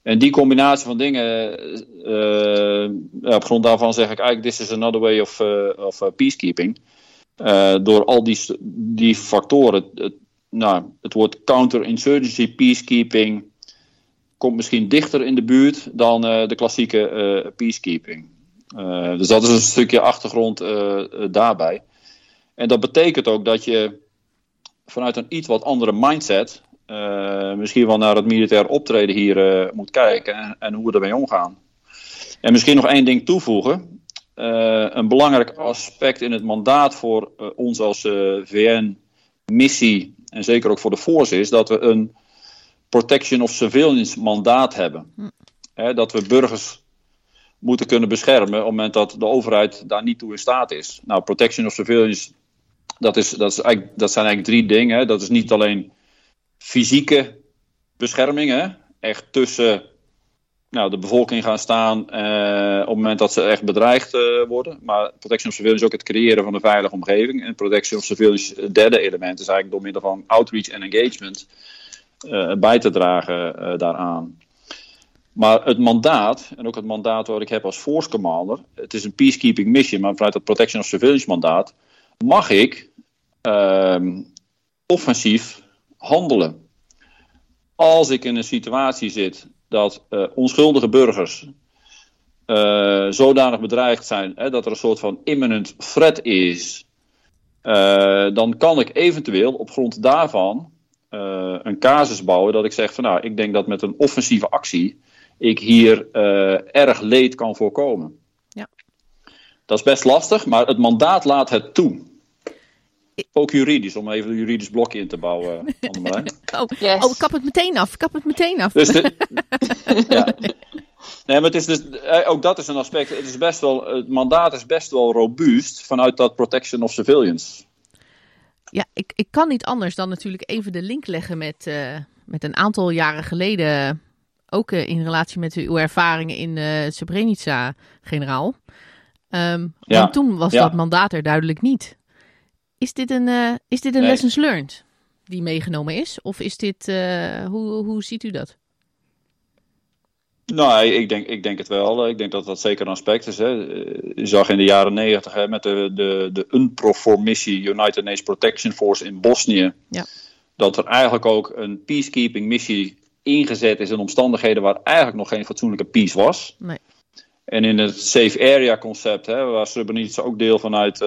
En die combinatie van dingen, eh, ja, op grond daarvan zeg ik eigenlijk: this is another way of, eh, of eh, peacekeeping. Eh, door al die, die factoren. Het, nou, het woord counterinsurgency, peacekeeping, komt misschien dichter in de buurt dan eh, de klassieke eh, peacekeeping. Eh, dus dat is een stukje achtergrond eh, eh, daarbij. En dat betekent ook dat je vanuit een iets wat andere mindset eh, misschien wel naar het militair optreden hier eh, moet kijken en, en hoe we ermee omgaan. En misschien nog één ding toevoegen. Eh, een belangrijk aspect in het mandaat voor ons als VN-missie en zeker ook voor de Force is dat we een protection of surveillance mandaat hebben. Hè, dat we burgers moeten kunnen beschermen op het moment dat de overheid daar niet toe in staat is. Nou, protection of surveillance, dat, is, dat, is eigenlijk, dat zijn eigenlijk drie dingen. hè. Dat is niet alleen fysieke bescherming, hè, echt tussen nou, de bevolking gaan staan eh, op het moment dat ze echt bedreigd eh, worden. Maar protection of surveillance is ook het creëren van een veilige omgeving. En protection of surveillance, het derde element, is eigenlijk door middel van outreach en engagement eh, bij te dragen daaraan. Maar het mandaat, en ook het mandaat wat ik heb als force commander, het is een peacekeeping mission, maar vanuit het protection of surveillance mandaat, mag ik ehm, offensief handelen. Als ik in een situatie zit dat eh, onschuldige burgers eh, zodanig bedreigd zijn hè, dat er een soort van imminent threat is, eh, dan kan ik eventueel op grond daarvan een casus bouwen dat ik zeg van nou, ik denk dat met een offensieve actie ik hier erg leed kan voorkomen. Ja. Dat is best lastig, maar het mandaat laat het toe. Ook juridisch, om even een juridisch blokje in te bouwen, <laughs> Annemarijn. Oh, Yes. oh, kap het meteen af. Kap het meteen af. Dus de, <laughs> ja. Nee, maar het is dus, eh, ook dat is een aspect. Het, is best wel, het mandaat is best wel robuust vanuit dat protection of surveillance. Ja, ik, ik kan niet anders dan natuurlijk even de link leggen met, eh, met een aantal jaren geleden. Ook eh, in relatie met uw ervaringen in eh Srebrenica, generaal. Ehm, Ja, Want toen was ja. dat mandaat er duidelijk niet. Is dit een, eh, is dit een Nee. lessons learned die meegenomen is? Of is dit, eh, hoe, hoe ziet u dat? Nou, ik denk, ik denk het wel. Ik denk dat dat zeker een aspect is. Hè. Je zag in de jaren negentig met de, de, de UNPROFOR-missie, United Nations Protection Force in Bosnië, Ja. dat er eigenlijk ook een peacekeeping-missie ingezet is in omstandigheden waar eigenlijk nog geen fatsoenlijke peace was. Nee. En in het safe area concept, hè, waar Srebrenica ook deel van uit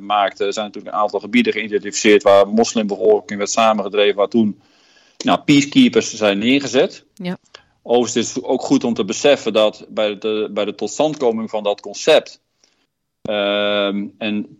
maakte, zijn natuurlijk een aantal gebieden geïdentificeerd waar moslimbevolking werd samengedreven, waar toen nou, peacekeepers zijn neergezet. Ja. Overigens is het ook goed om te beseffen dat bij de, bij de totstandkoming van dat concept ehm, en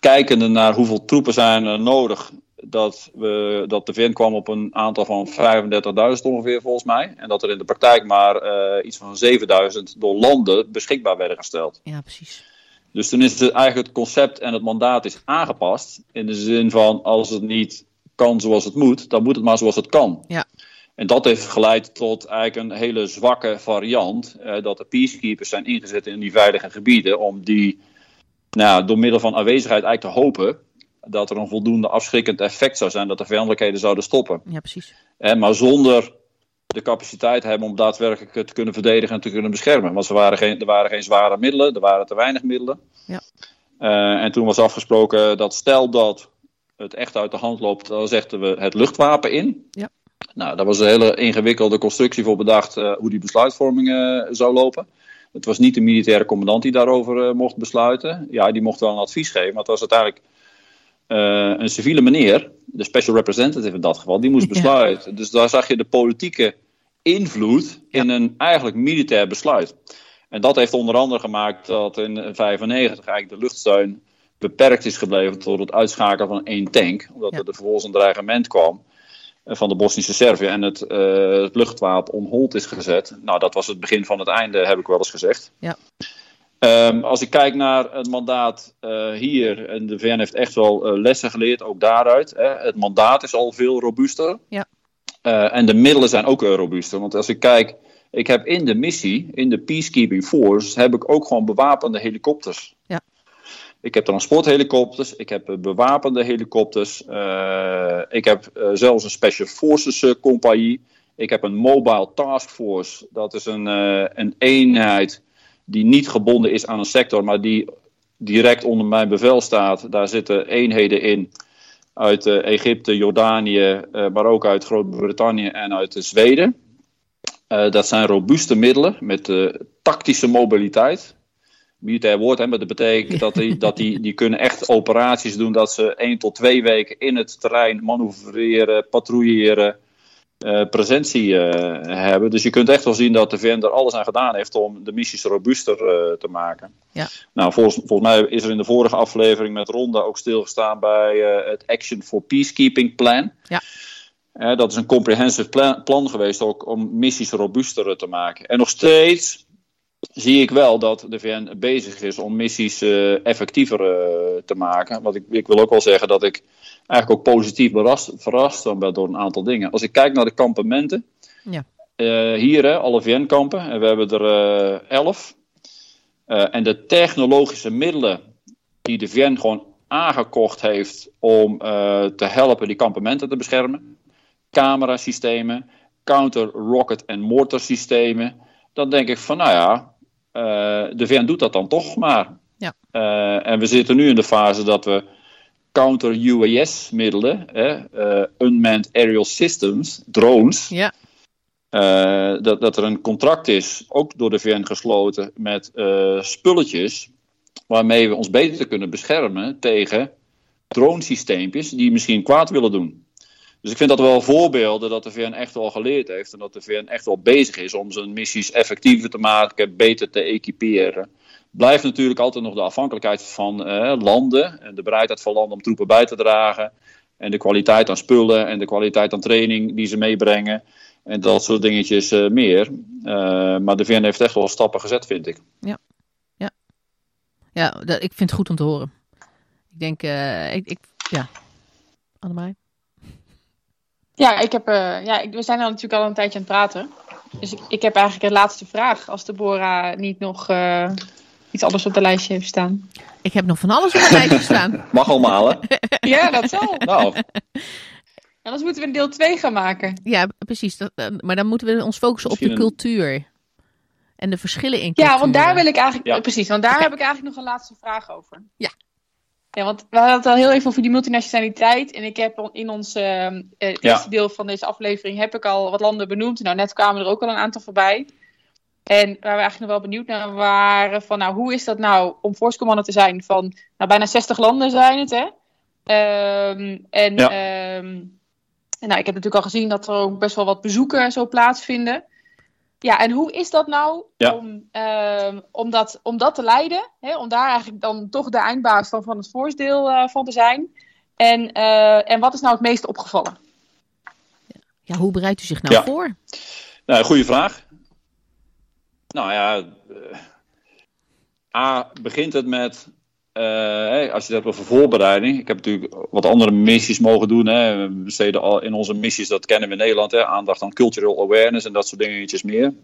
kijkende naar hoeveel troepen zijn er nodig, dat, we, dat de VN kwam op een aantal van 35.000 ongeveer volgens mij. En dat er in de praktijk maar eh, iets van 7.000 door landen beschikbaar werden gesteld. Ja, precies. Dus toen is het eigenlijk het concept en het mandaat is aangepast. In de zin van als het niet kan zoals het moet, dan moet het maar zoals het kan. Ja. En dat heeft geleid tot eigenlijk een hele zwakke variant. Eh, dat de peacekeepers zijn ingezet in die veilige gebieden. Om die nou, door middel van aanwezigheid eigenlijk te hopen. Dat er een voldoende afschrikkend effect zou zijn. Dat de vijandelijkheden zouden stoppen. Ja, precies. Eh, maar zonder de capaciteit hebben om daadwerkelijk te kunnen verdedigen en te kunnen beschermen. Want er waren geen, er waren geen zware middelen, er waren te weinig middelen. Ja. Eh, en toen was afgesproken dat stel dat het echt uit de hand loopt, dan zetten we het luchtwapen in. Ja. Nou, daar was een hele ingewikkelde constructie voor bedacht eh, hoe die besluitvorming eh, zou lopen. Het was niet de militaire commandant die daarover mocht besluiten. Ja, die mocht wel een advies geven, maar het was uiteindelijk een civiele meneer, de special representative in dat geval, die moest Ja. besluiten. Dus daar zag je de politieke invloed in een eigenlijk militair besluit. En dat heeft onder andere gemaakt dat in 1995 eigenlijk de luchtsteun beperkt is gebleven tot het uitschakelen van één tank. Omdat Ja. er vervolgens een dreigement kwam eh, van de Bosnische Servië en het, eh, het luchtwapen on hold is gezet. Nou, dat was het begin van het einde, heb ik wel eens gezegd. Ja. Ehm, als ik kijk naar het mandaat eh, hier, en de VN heeft echt wel eh, lessen geleerd, ook daaruit. Hè. Het mandaat is al veel robuuster. Ja. Eh, en de middelen zijn ook robuuster. Want als ik kijk, ik heb in de missie, in de Peacekeeping Force, heb ik ook gewoon bewapende helikopters. Ja. Ik heb transporthelikopters, ik heb bewapende helikopters, ik heb zelfs een Special Forces compagnie. Ik heb een Mobile Task Force, dat is een, een eenheid die niet gebonden is aan een sector, maar die direct onder mijn bevel staat. Daar zitten eenheden in uit eh, Egypte, Jordanië, eh, maar ook uit Groot-Brittannië en uit eh, Zweden. Dat zijn robuuste middelen met tactische mobiliteit. Militair woord, hè, maar dat betekent dat, die, dat die, die kunnen echt operaties doen dat ze één tot twee weken in het terrein manoeuvreren, patrouilleren, eh, presentie eh, hebben. Dus je kunt echt wel zien dat de VN er alles aan gedaan heeft om de missies robuuster eh, te maken. Ja. Nou, volgens, volgens mij is er in de vorige aflevering met Ronda ook stilgestaan bij het Action for Peacekeeping Plan. Ja. Dat is een comprehensive plan, plan geweest ook om missies robuuster te maken. En nog steeds zie ik wel dat de VN bezig is om missies eh, effectiever eh, te maken. Want ik, ik wil ook wel zeggen dat ik eigenlijk ook positief verrast, verrast ben door een aantal dingen. Als ik kijk naar de kampementen, Ja. eh, hier hè, alle VN-kampen, en we hebben er elf. En de technologische middelen die de VN gewoon aangekocht heeft om te helpen die kampementen te beschermen. Camerasystemen, counter-rocket en mortar systemen. Dan denk ik van, nou ja, de VN doet dat dan toch maar. Ja. Eh, en we zitten nu in de fase dat we counter-UAS-middelen, eh, unmanned aerial systems, drones, Ja, eh, dat, dat er een contract is, ook door de VN gesloten, met eh, spulletjes waarmee we ons beter kunnen beschermen tegen dronesysteempjes die misschien kwaad willen doen. Dus ik vind dat wel voorbeelden dat de VN echt wel geleerd heeft en dat de VN echt wel bezig is om zijn missies effectiever te maken, beter te equiperen. blijft natuurlijk altijd nog de afhankelijkheid van eh, landen en de bereidheid van landen om troepen bij te dragen. En de kwaliteit aan spullen en de kwaliteit aan training die ze meebrengen. En dat soort dingetjes eh, meer. Eh, maar de VN heeft echt wel stappen gezet, vind ik. Ja, dat, ik vind het goed om te horen. Ik denk, eh, ik, ik, ja. Annemarie? Ja, ik heb, eh, ja ik, we zijn al natuurlijk al een tijdje aan het praten. Dus ik, ik heb eigenlijk een laatste vraag. Als Deborah niet nog eh, iets anders op de lijstje heeft staan. Ik heb nog van alles op mijn lijstje <laughs> staan. Mag allemaal, hè? <laughs> Ja, dat zal. Nou, Anders moeten we een deel 2 gaan maken. Ja, precies. Dat, maar dan moeten we ons focussen op de een- cultuur. En de verschillen in cultuur. Ja, want daar wil ik eigenlijk, Ja. precies, want daar heb ik eigenlijk nog een laatste vraag over. Ja. Ja, want we hadden het al heel even over die multinationaliteit. En ik heb in ons eh, eh, Ja. eerste deel van deze aflevering heb ik al wat landen benoemd. Nou, net kwamen er ook al een aantal voorbij. En waar we eigenlijk nog wel benieuwd naar waren van, nou, hoe is dat nou om force te zijn van, nou, bijna 60 landen zijn het, hè? Ehm, en, Ja. ehm, en nou, ik heb natuurlijk al gezien dat er ook best wel wat bezoeken zo plaatsvinden. Ja, en hoe is dat nou Ja. om, ehm, om, dat, om dat te leiden? Hè? Om daar eigenlijk dan toch de eindbaas van, van het voorsdeel eh, van te zijn? En, eh, en wat is nou het meest opgevallen? Ja, hoe bereidt u zich nou Ja. voor? Nou, goede vraag. Nou ja, eh, A, begint het met, eh, als je het hebt over voorbereiding. Ik heb natuurlijk wat andere missies mogen doen. Hè. We besteden al in onze missies, dat kennen we in Nederland, hè, aandacht aan cultural awareness en dat soort dingetjes meer.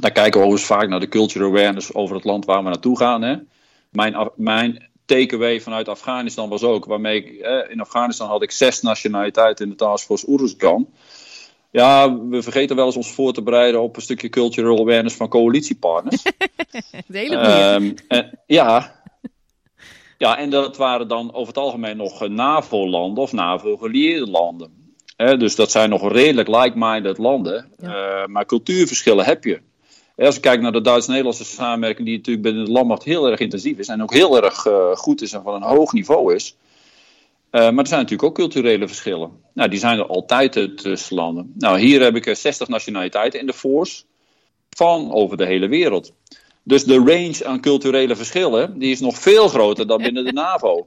Daar kijken we overigens vaak naar de cultural awareness over het land waar we naartoe gaan. Hè. Mijn, mijn takeaway vanuit Afghanistan was ook, waarmee ik, eh, in Afghanistan had ik zes nationaliteiten in de taskforce Uruzgan. Ja, we vergeten wel eens ons voor te bereiden op een stukje cultural awareness van coalitiepartners. <laughs> De hele en, ja. Ja, en dat waren dan over het algemeen nog eh, NAVO-landen of NAVO-gelieerde landen. Dus dat zijn nog redelijk like-minded landen. Eh, maar cultuurverschillen heb je. Als je kijkt naar de Duits-Nederlandse samenwerking, die natuurlijk binnen de landmacht heel erg intensief is en ook heel erg eh, goed is en van een hoog niveau is. Maar er zijn natuurlijk ook culturele verschillen. Nou, die zijn er altijd tussen landen. Nou, hier heb ik eh, 60 nationaliteiten in de force van over de hele wereld. Dus de range aan culturele verschillen die is nog veel groter dan binnen de <laughs> NAVO.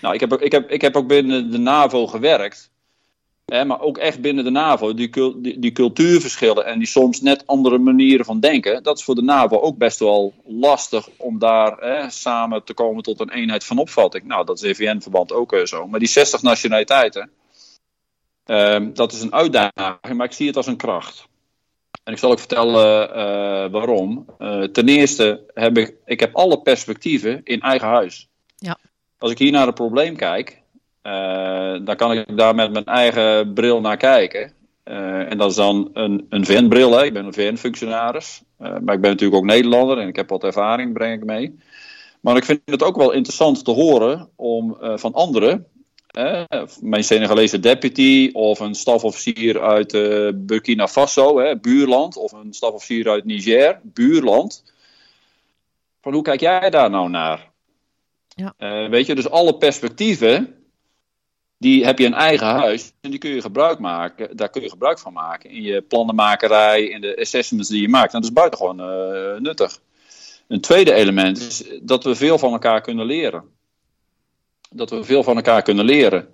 Nou, ik heb, ook- ik heb, ik heb ook binnen de NAVO gewerkt. Hè, maar ook echt binnen de NAVO, die, die cultuurverschillen en die soms net andere manieren van denken, dat is voor de NAVO ook best wel lastig om daar hè, samen te komen tot een eenheid van opvatting. Nou, dat is EVN-verband ook eh, zo. Maar die 60 nationaliteiten, ehm, dat is een uitdaging, maar ik zie het als een kracht. En ik zal ook vertellen eh, waarom. Eh, ten eerste heb ik, ik heb alle perspectieven in eigen huis. Ja. Als ik hier naar het probleem kijk, eh, dan kan ik daar met mijn eigen bril naar kijken. En dat is dan een, een VN-bril. Hè. Ik ben een VN-functionaris. Maar ik ben natuurlijk ook Nederlander en ik heb wat ervaring, breng ik mee. Maar ik vind het ook wel interessant te horen om van anderen mijn Senegalese deputy of een stafofficier uit eh, Burkina Faso, hè, buurland, of een stafofficier uit Niger, buurland. Van hoe kijk jij daar nou naar? Ja. Eh, weet je, dus alle perspectieven, die heb je in eigen huis en die kun je gebruik maken, daar kun je gebruik van maken in je plannenmakerij, in de assessments die je maakt. En dat is buitengewoon eh nuttig. Een tweede element is dat we veel van elkaar kunnen leren dat we veel van elkaar kunnen leren.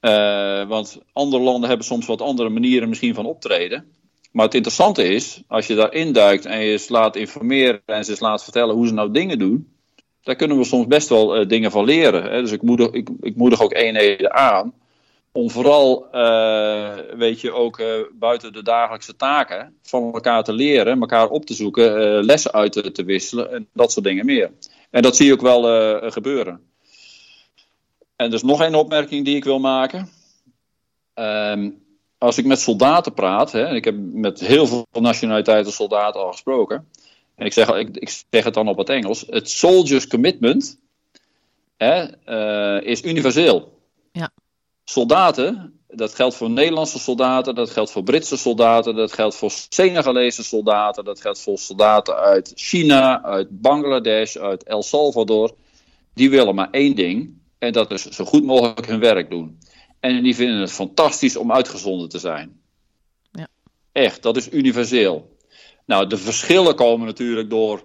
Eh, want andere landen hebben soms wat andere manieren misschien van optreden. Maar het interessante is, als je daarin duikt en je ze laat informeren en ze laat vertellen hoe ze nou dingen doen, daar kunnen we soms best wel eh, dingen van leren. Hè? Dus ik moedig, ik, ik moedig ook eenheden aan om vooral, eh, weet je, ook buiten de dagelijkse taken van elkaar te leren, elkaar op te zoeken, lessen uit te, te wisselen en dat soort dingen meer. En dat zie je ook wel gebeuren. En er is nog één opmerking die ik wil maken. Ehm, als ik met soldaten praat, hè, en ik heb met heel veel nationaliteiten soldaten al gesproken, en ik zeg, ik, ik zeg het dan op het Engels, het soldiers commitment hè, eh, is universeel. Ja. Soldaten, dat geldt voor Nederlandse soldaten, dat geldt voor Britse soldaten, dat geldt voor Senegalese soldaten, dat geldt voor soldaten uit China, uit Bangladesh, uit El Salvador. Die willen maar één ding, en dat is zo goed mogelijk hun werk doen. En die vinden het fantastisch om uitgezonden te zijn. Ja. Echt, dat is universeel. Nou, de verschillen komen natuurlijk door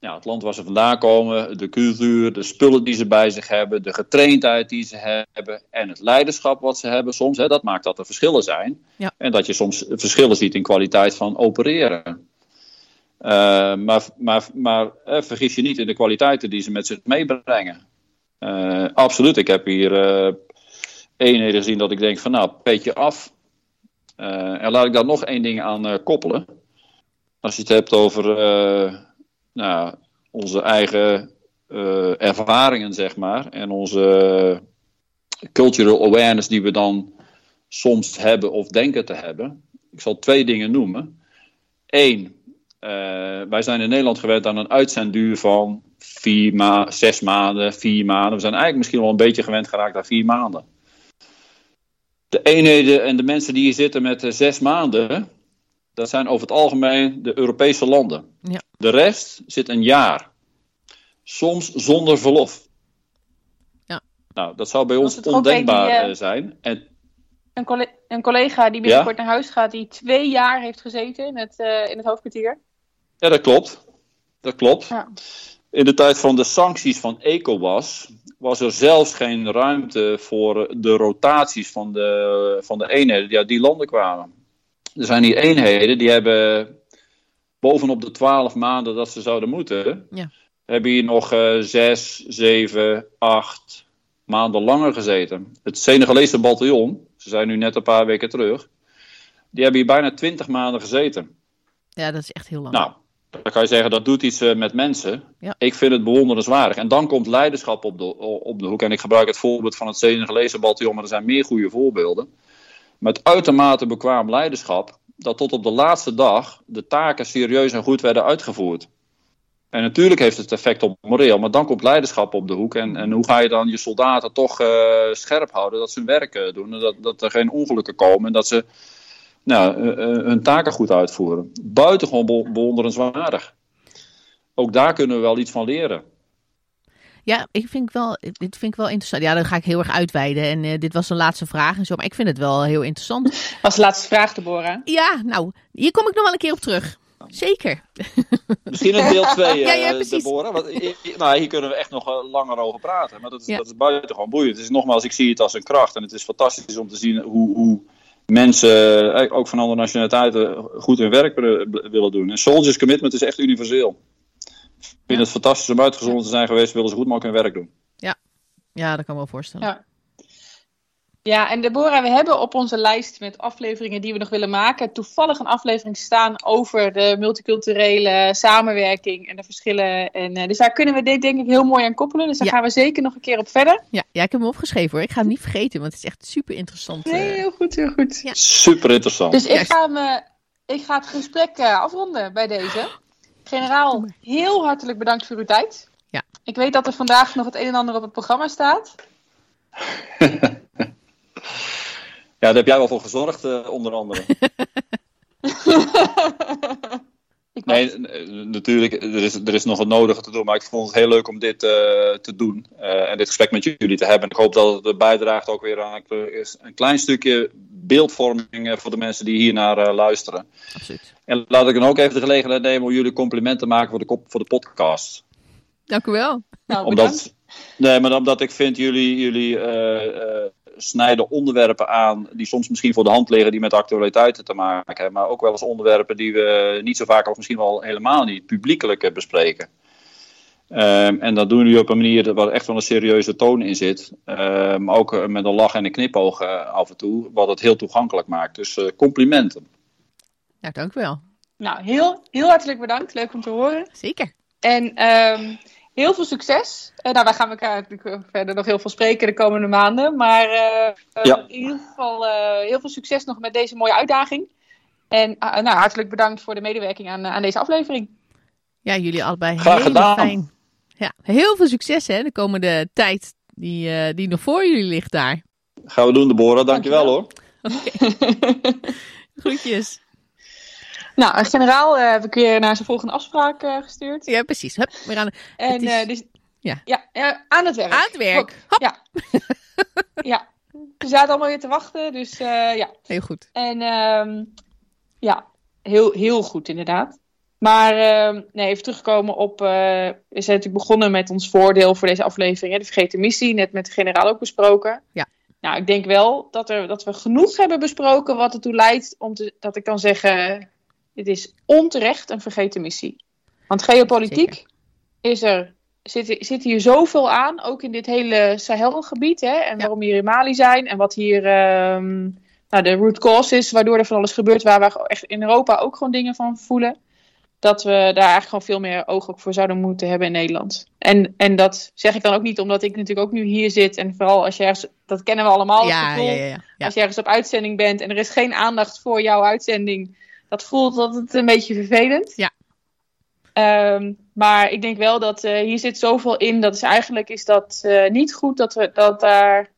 ja, het land waar ze vandaan komen, de cultuur, de spullen die ze bij zich hebben, de getraindheid die ze hebben en het leiderschap wat ze hebben soms. Hè, dat maakt dat er verschillen zijn. Ja. En dat je soms verschillen ziet in kwaliteit van opereren. Uh, maar maar, maar eh, vergis je niet in de kwaliteiten die ze met zich meebrengen. Uh, absoluut, ik heb hier eenheden gezien dat ik denk van nou, petje af. en laat ik daar nog één ding aan koppelen. Als je het hebt over nou, onze eigen ervaringen, zeg maar, en onze cultural awareness die we dan soms hebben of denken te hebben. Ik zal twee dingen noemen. Eén, wij zijn in Nederland gewend aan een uitzendduur van vier ma zes maanden, vier maanden. We zijn eigenlijk misschien wel een beetje gewend geraakt aan vier maanden. De eenheden en de mensen die hier zitten met uh, zes maanden, dat zijn over het algemeen de Europese landen. Ja. De rest zit een jaar. Soms zonder verlof. Ja. Nou, dat zou bij ons ondenkbaar die, eh, eh, zijn. En Een, colle- een collega die binnenkort naar huis gaat, die twee jaar heeft gezeten in het, eh, in het hoofdkwartier. Ja, dat klopt. Dat klopt. Ja. In de tijd van de sancties van ECOWAS was er zelfs geen ruimte voor de rotaties van de, van de eenheden die uit die landen kwamen. Er zijn hier eenheden die hebben bovenop de twaalf maanden dat ze zouden moeten, Ja. hebben hier nog eh, zes, zeven, acht maanden langer gezeten. Het Senegalese bataljon, ze zijn nu net een paar weken terug, die hebben hier bijna twintig maanden gezeten. Ja, dat is echt heel lang. Nou, dan kan je zeggen dat doet iets eh, met mensen. Ja. Ik vind het bewonderenswaardig. En dan komt leiderschap op de, op de hoek. En ik gebruik het voorbeeld van het Senegalese bataljon, maar er zijn meer goede voorbeelden. Met uitermate bekwaam leiderschap, dat tot op de laatste dag de taken serieus en goed werden uitgevoerd. En natuurlijk heeft het effect op moreel, maar dan komt leiderschap op de hoek. En, en hoe ga je dan je soldaten toch eh, scherp houden dat ze hun werk eh, doen? En dat, dat er geen ongelukken komen en dat ze nou, eh, eh, hun taken goed uitvoeren. Buitengewoon be- bewonderenswaardig. Ook daar kunnen we wel iets van leren. Ja, ik vind wel, dit vind ik wel interessant. Ja, dan ga ik heel erg uitweiden. En eh, dit was de laatste vraag en zo. Maar ik vind het wel heel interessant. <laughs> Was de laatste vraag, Deborah. Ja, nou, hier kom ik nog wel een keer op terug. Zeker. <laughs> Misschien een deel 2, <laughs> Ja, ja. Deborah. Want, nou, hier kunnen we echt nog langer over praten. Maar dat is, Ja. dat is buitengewoon boeiend. Het is nogmaals, ik zie het als een kracht. En het is fantastisch om te zien hoe, hoe mensen, eh, ook van andere nationaliteiten, goed hun werk willen- willen doen. En Soldiers Commitment is echt universeel. Ik vind het fantastisch om uitgezonden te zijn geweest. Willen ze goed mogelijk hun werk doen. Ja, dat kan ik me wel voorstellen. Ja. Ja, en Deborah, we hebben op onze lijst met afleveringen die we nog willen maken, toevallig een aflevering staan over de multiculturele samenwerking en de verschillen. En, eh, dus daar kunnen we dit denk ik heel mooi aan koppelen. Dus daar Ja. gaan we zeker nog een keer op verder. Ja, ja, ik heb hem opgeschreven hoor. Ik ga hem niet vergeten, want het is echt super interessant. Nee, eh. heel goed, heel goed. Ja. Super interessant. Dus ik ga, me, ik ga het gesprek eh, afronden bij deze. Generaal, heel hartelijk bedankt voor uw tijd. Ja. Ik weet dat er vandaag nog het een en ander op het programma staat. <laughs> Ja, daar heb jij wel voor gezorgd, eh, onder andere. <laughs> <laughs> ik Nee, natuurlijk, er is, er is nog het nodige te doen. Maar ik vond het heel leuk om dit eh, te doen. eh, en dit gesprek met jullie te hebben. Ik hoop dat het bijdraagt ook weer aan een, een klein stukje beeldvorming eh, voor de mensen die hier naar eh, luisteren. Absoluut. En laat ik dan ook even de gelegenheid nemen om jullie complimenten te maken voor de, kop- voor de podcast. Dank u wel. Nou. Omdat, nee, maar omdat ik vind jullie, jullie eh, eh, snijden onderwerpen aan die soms misschien voor de hand liggen, die met actualiteiten te maken hebben. Maar ook wel eens onderwerpen die we niet zo vaak of misschien wel helemaal niet publiekelijk eh, bespreken. Ehm, en dat doen jullie op een manier waar echt wel een serieuze toon in zit. Ehm, maar ook eh, met een lach en een knipoog eh, af en toe, wat het heel toegankelijk maakt. Dus eh, complimenten. Nou, dank u wel. Nou, heel, heel hartelijk bedankt. Leuk om te horen. Zeker. En ehm, heel veel succes. Eh, nou, wij gaan elkaar natuurlijk verder nog heel veel spreken de komende maanden. Maar eh, eh, Ja. in ieder geval eh, heel veel succes nog met deze mooie uitdaging. En nou, hartelijk bedankt voor de medewerking aan, aan deze aflevering. Ja, jullie allebei Graag heel gedaan. fijn. Ja, heel veel succes hè, de komende tijd die, eh, die nog voor jullie ligt daar. Gaan we doen, Deborah. Dankjewel Dankjewel. hoor. <laughs> Groetjes. Nou, een generaal eh, heb ik weer naar zijn volgende afspraak eh, gestuurd. Ja, precies. Hup, weer aan, En Het is- eh, dus, ja. Ja, aan het werk. aan het werk. Hop. Ja. <laughs> ja. Ze zaten allemaal weer te wachten, dus ja. Heel goed. En ehm, ja, heel, heel goed inderdaad. Maar eh, nee, even terugkomen op. we zijn natuurlijk begonnen met ons voordeel voor deze aflevering. Hè, de vergeten missie, net met de generaal ook besproken. Ja. Nou, ik denk wel dat, er, dat we genoeg hebben besproken wat ertoe leidt om te, dat ik kan zeggen: dit is onterecht een vergeten missie. Want geopolitiek is er, zit, zit hier zoveel aan, ook in dit hele Sahelgebied. Hè, en waarom we hier in Mali zijn en wat hier ehm, nou, de root cause is, waardoor er van alles gebeurt, waar we echt in Europa ook gewoon dingen van voelen dat we daar eigenlijk gewoon veel meer oog ook voor zouden moeten hebben in Nederland. En, en dat zeg ik dan ook niet omdat ik natuurlijk ook nu hier zit. En vooral als je ergens, dat kennen we allemaal. het Ja, gevoel, ja, ja, ja. ja. Als je ergens op uitzending bent en er is geen aandacht voor jouw uitzending. Dat voelt altijd een beetje vervelend. Ja. Ehm, maar ik denk wel dat eh, hier zit zoveel in. Dat is eigenlijk is dat eh, niet goed dat, we, dat, daar,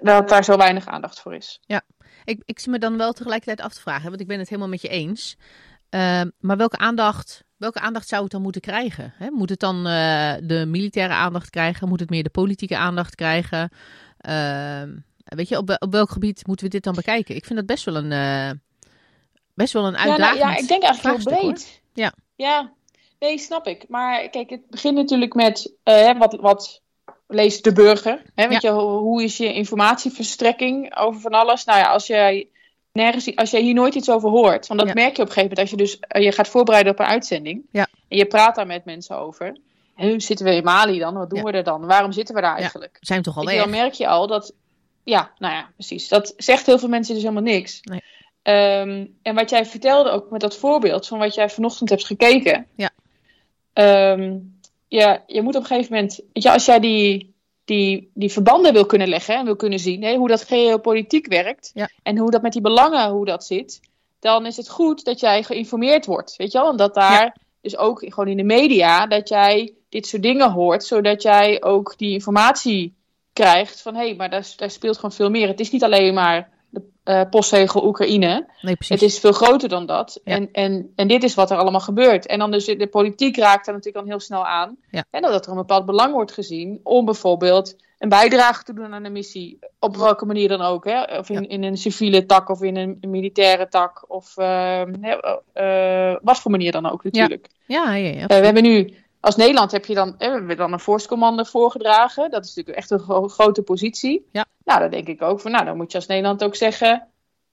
dat daar zo weinig aandacht voor is. Ik, ik zie me dan wel tegelijkertijd af te vragen, want ik ben het helemaal met je eens. Ehm, maar welke aandacht, welke aandacht zou het dan moeten krijgen? Hè? Moet het dan eh, de militaire aandacht krijgen? Moet het meer de politieke aandacht krijgen? Ehm, weet je, op, op welk gebied moeten we dit dan bekijken? Ik vind dat best wel een, best wel een Ja, nou, ja, ik denk eigenlijk heel breed. Ja. Ja, nee, snap ik. Maar kijk, het begint natuurlijk met eh, wat, wat leest de burger? Hè? Want je, hoe hoe is je informatieverstrekking over van alles? Nou ja, als jij nergens, als jij hier nooit iets over hoort, want dat Ja. merk je op een gegeven moment als je dus eh, je gaat voorbereiden op een uitzending Ja. en je praat daar met mensen over. En nu zitten we in Mali dan? Wat doen we er dan? Waarom zitten we daar Ja. eigenlijk? We zijn toch al Weet dan merk je al dat. Ja, nou ja, precies. Dat zegt heel veel mensen dus helemaal niks. Nee. Ehm, en wat jij vertelde ook met dat voorbeeld van wat jij vanochtend hebt gekeken. Ja. Ehm, ja, je moet op een gegeven moment. Je, als jij die, die, die verbanden wil kunnen leggen en wil kunnen zien hè, hoe dat geopolitiek werkt. Ja. En hoe dat met die belangen, hoe dat zit. Dan is het goed dat jij geïnformeerd wordt. Weet je wel? En dat daar dus ook gewoon in de media, dat jij dit soort dingen hoort, zodat jij ook die informatie krijgt van hé, hey, maar daar, daar speelt gewoon veel meer. Het is niet alleen maar de eh, postzegel Oekraïne. Nee, precies. Het is veel groter dan dat. Ja. En, en, en dit is wat er allemaal gebeurt. En dan dus de politiek raakt daar natuurlijk dan heel snel aan. Ja. En dat er een bepaald belang wordt gezien om bijvoorbeeld een bijdrage te doen aan een missie. Op welke manier dan ook. Hè? Of in, Ja. in een civiele tak of in een militaire tak. Of ehm, hè, eh, wat voor manier dan ook natuurlijk. Ja, ja, ja. Eh, we hebben nu, als Nederland heb je dan, eh, we hebben dan een voorstcommando voorgedragen. Dat is natuurlijk echt een gro- grote positie. Ja. Nou, dan denk ik ook van, nou, dan moet je als Nederland ook zeggen,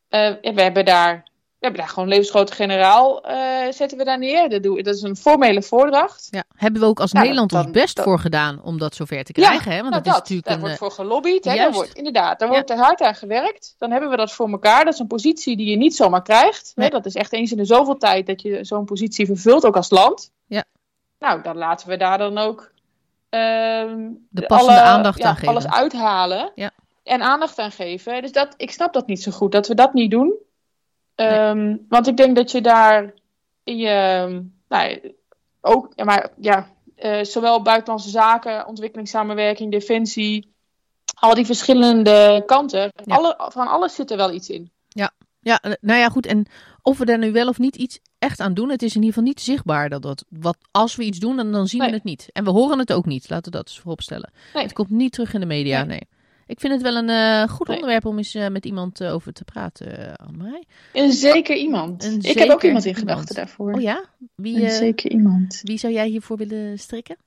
eh, ja, we hebben daar, we hebben daar gewoon een levensgrote generaal, eh, zetten we daar neer. Dat, doen, dat is een formele voordracht. Ja, hebben we ook als Nou, Nederland dan- ons best voor gedaan om dat zover te krijgen? hè? Want nou, dat is natuurlijk daar een. wordt voor gelobbyd. Hè? Daar wordt, inderdaad, daar Ja. wordt er hard aan gewerkt. Dan hebben we dat voor elkaar. Dat is een positie die je niet zomaar krijgt. Hè? Dat is echt eens in de zoveel tijd dat je zo'n positie vervult, ook als land. Ja. Nou, dan laten we daar dan ook ehm, De passende aandacht ja, aan geven. alles uithalen. Ja. En aandacht aan geven. Dus dat, ik snap dat niet zo goed, dat we dat niet doen. Ehm, Want ik denk dat je daar in je, nou, ook, ja, maar ja, eh, zowel buitenlandse zaken, ontwikkelingssamenwerking, defensie, al die verschillende kanten, Ja. alle, van alles zit er wel iets in. Ja, eh, nou ja, goed. En of we daar nu wel of niet iets echt aan doen, het is in ieder geval niet zichtbaar dat dat. Wat, als we iets doen, dan, dan zien we het niet. En we horen het ook niet. Laten we dat eens vooropstellen. Nee. Het komt niet terug in de media, nee. Nee. Ik vind het wel een eh, goed onderwerp om eens eh, met iemand eh, over te praten, Annemarij. Een zeker iemand. Een ik zeker heb ook iemand in gedachten daarvoor. Oh ja? Wie, Een zeker iemand. wie zou jij hiervoor willen strikken?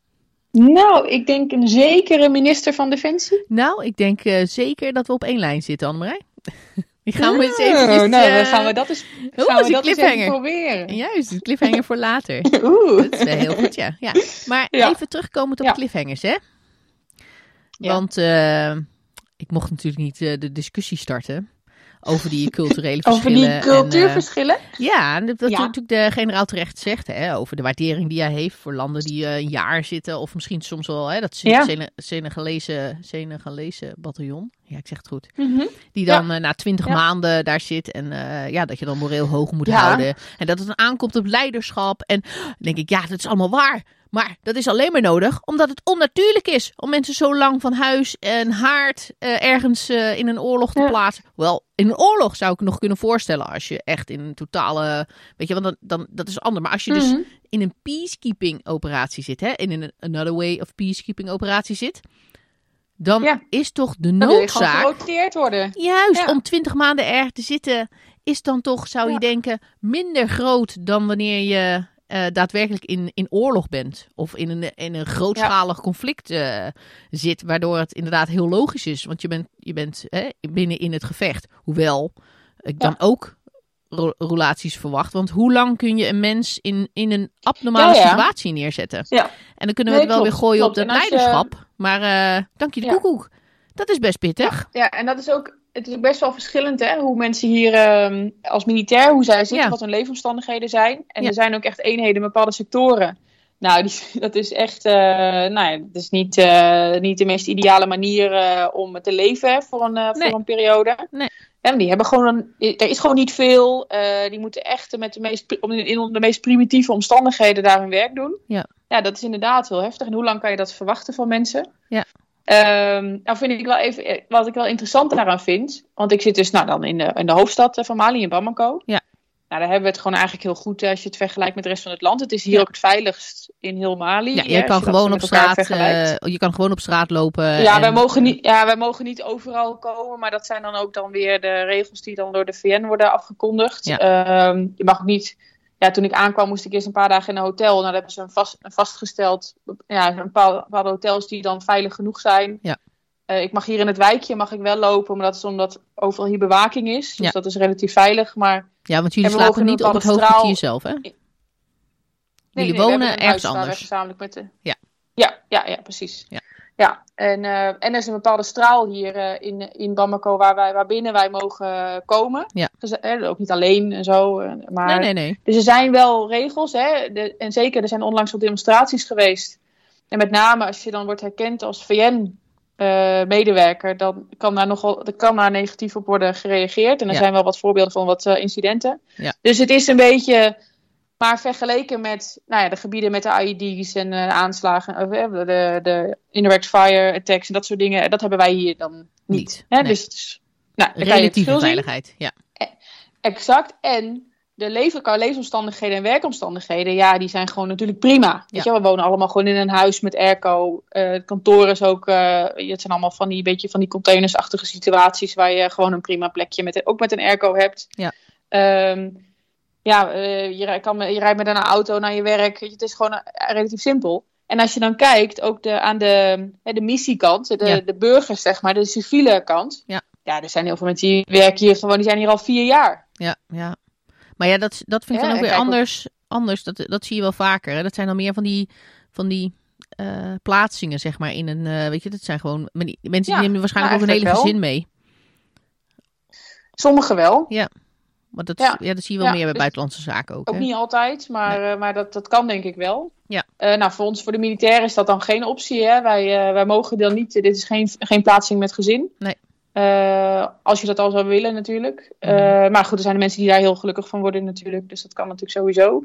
Nou, ik denk een zekere minister van Defensie. Nou, ik denk zeker dat we op één lijn zitten, Annemarij. <laughs> Die gaan we eens even. Oh, nou, dan gaan we dat eens, Oeh, gaan we dat eens even cliffhanger. proberen. Juist, een cliffhanger voor later. <laughs> Oeh. Dat is wel heel goed, ja. ja. Maar Ja. even terugkomen op Ja. cliffhangers, hè? Ja. Want eh, ik mocht natuurlijk niet eh, de discussie starten over die culturele Over verschillen. die en, cultuurverschillen. eh, ja, en dat wat Ja. natuurlijk de generaal terecht zegt, hè, over de waardering die hij heeft voor landen die eh, een jaar zitten. Of misschien soms wel hè, dat Ja. Sene- Senegalese, Senegalese bataljon. Ja, ik zeg het goed. Mhm. Die dan eh, na twintig Ja. maanden daar zit. En ja, dat je dan moreel hoog moet Ja. houden. En dat het dan aankomt op leiderschap. En denk ik, ja, dat is allemaal waar. Maar dat is alleen maar nodig omdat het onnatuurlijk is om mensen zo lang van huis en haard eh, ergens eh, in een oorlog te Ja. plaatsen. Wel, in een oorlog zou ik nog kunnen voorstellen als je echt in een totale, weet je, want dan, dan dat is ander. Maar als je dus Mhm. in een peacekeeping operatie zit, hè, in een another way of peacekeeping operatie zit, dan Ja. is toch de Dan noodzaak geroteerd worden. Juist, Ja. om twintig maanden erg te zitten, is dan toch, zou je denken, minder groot dan wanneer je eh, daadwerkelijk in, in oorlog bent. Of in een, in een grootschalig conflict eh, zit. Waardoor het inderdaad heel logisch is. Want je bent, je bent hè, binnen in het gevecht. Hoewel ik dan ook relaties verwacht. Want hoe lang kun je een mens in, in een abnormale Ja, situatie neerzetten? Ja. En dan kunnen we Nee, het wel klopt, weer gooien klopt. op dat je- leiderschap. Maar eh dank je de koekoek. Dat is best pittig. Ja, en dat is ook, het is ook best wel verschillend hè, hoe mensen hier ehm, als militair, hoe zij zitten, Ja. wat hun leefomstandigheden zijn. En Ja. er zijn ook echt eenheden in bepaalde sectoren. Nou, die, <laughs> dat is echt, eh, nou ja, dat is niet, eh, niet de meest ideale manier eh, om te leven voor, een, Nee. voor een periode. Nee. En die hebben gewoon een, er is gewoon niet veel. die moeten echt met de meest, in de meest primitieve omstandigheden daar hun werk doen. Ja. ja, dat is inderdaad heel heftig. En hoe lang kan je dat verwachten van mensen? Ja. Ehm, nou vind ik wel even, eh, wat ik wel interessant daaraan vind, want ik zit dus nou dan in de, in de hoofdstad eh, van Mali, in Bamako. Ja. Nou, daar hebben we het gewoon eigenlijk heel goed eh, als je het vergelijkt met de rest van het land. Het is hier Ja. ook het veiligst in heel Mali. Ja, je kan gewoon op straat, je kan gewoon op straat lopen. Ja, en- wij mogen, niet, ja, wij mogen niet overal komen, maar dat zijn dan ook dan weer de regels die dan door de VN worden afgekondigd. Ehm, je mag ook niet. Ja, toen ik aankwam moest ik eerst een paar dagen in een hotel. Nou, daar hebben ze een, vast, een vastgesteld, ja, een bepaalde, bepaalde hotels die dan veilig genoeg zijn. Ja. Eh, ik mag hier in het wijkje mag ik wel lopen, maar dat is omdat overal hier bewaking is. Dus Ja. dat is relatief veilig. Maar Ja, want jullie slapen niet een op het hoofdkwartier zelf, hè? nee, jullie nee, wonen een ergens anders. gezamenlijk met de... Ja. Ja, ja, ja, precies. Ja. Ja, en, eh, en er is een bepaalde straal hier eh, in, in Bamako waar wij, waarbinnen wij mogen komen. Ja. Dus, eh, ook niet alleen en zo. eh, Maar, Nee, nee, nee. Dus er zijn wel regels. Hè? De, en zeker, er zijn onlangs al demonstraties geweest. En met name als je dan wordt herkend als VN-medewerker, dan kan daar nogal er kan daar negatief op worden gereageerd. En er Ja. zijn wel wat voorbeelden van wat eh, incidenten. Ja. Dus het is een beetje. Maar vergeleken met nou ja, de gebieden met de IED's en eh, aanslagen, of, eh, de, de, indirect fire attacks en dat soort dingen, dat hebben wij hier dan niet. Niet, Hè? nee. Dus het is, nou, Relatieve zien. veiligheid. Ja. Exact. En de leven, leefomstandigheden en werkomstandigheden, ja, die zijn gewoon natuurlijk prima. Weet je, we wonen allemaal gewoon in een huis met airco. Eh, het kantoor is ook, eh, het zijn allemaal van die, beetje van die containersachtige situaties waar je gewoon een prima plekje met, ook met een airco hebt. Ja. Ehm, ja, eh, je, kan, je rijdt met een auto naar je werk. Het is gewoon eh, relatief simpel. En als je dan kijkt, ook de, aan de, hè, de missiekant, de, Ja. de burgers, zeg maar, de civiele kant. Ja. ja, er zijn heel veel mensen die werken hier gewoon, die zijn hier al vier jaar. Ja, ja. Maar ja, dat, dat vind ik Ja, dan ook weer anders. anders. Dat, dat zie je wel vaker. Hè? Dat zijn dan meer van die, van die eh, plaatsingen, zeg maar. In een, weet je, dat zijn gewoon die, mensen Ja, die nemen waarschijnlijk nou, ook een hele wel. gezin mee. Sommigen wel. Want dat, ja. Ja. dat zie je wel Ja, meer bij dus- buitenlandse zaken ook. Ook hè? niet altijd, maar, eh, maar dat, dat kan denk ik wel. Ja. Eh, nou, voor ons, voor de militairen, is dat dan geen optie. Hè? Wij, eh, wij mogen dan niet, dit is geen, geen plaatsing met gezin. Nee. Als je dat al zou willen, natuurlijk. Mhm. maar goed, er zijn de mensen die daar heel gelukkig van worden, natuurlijk. Dus dat kan natuurlijk sowieso.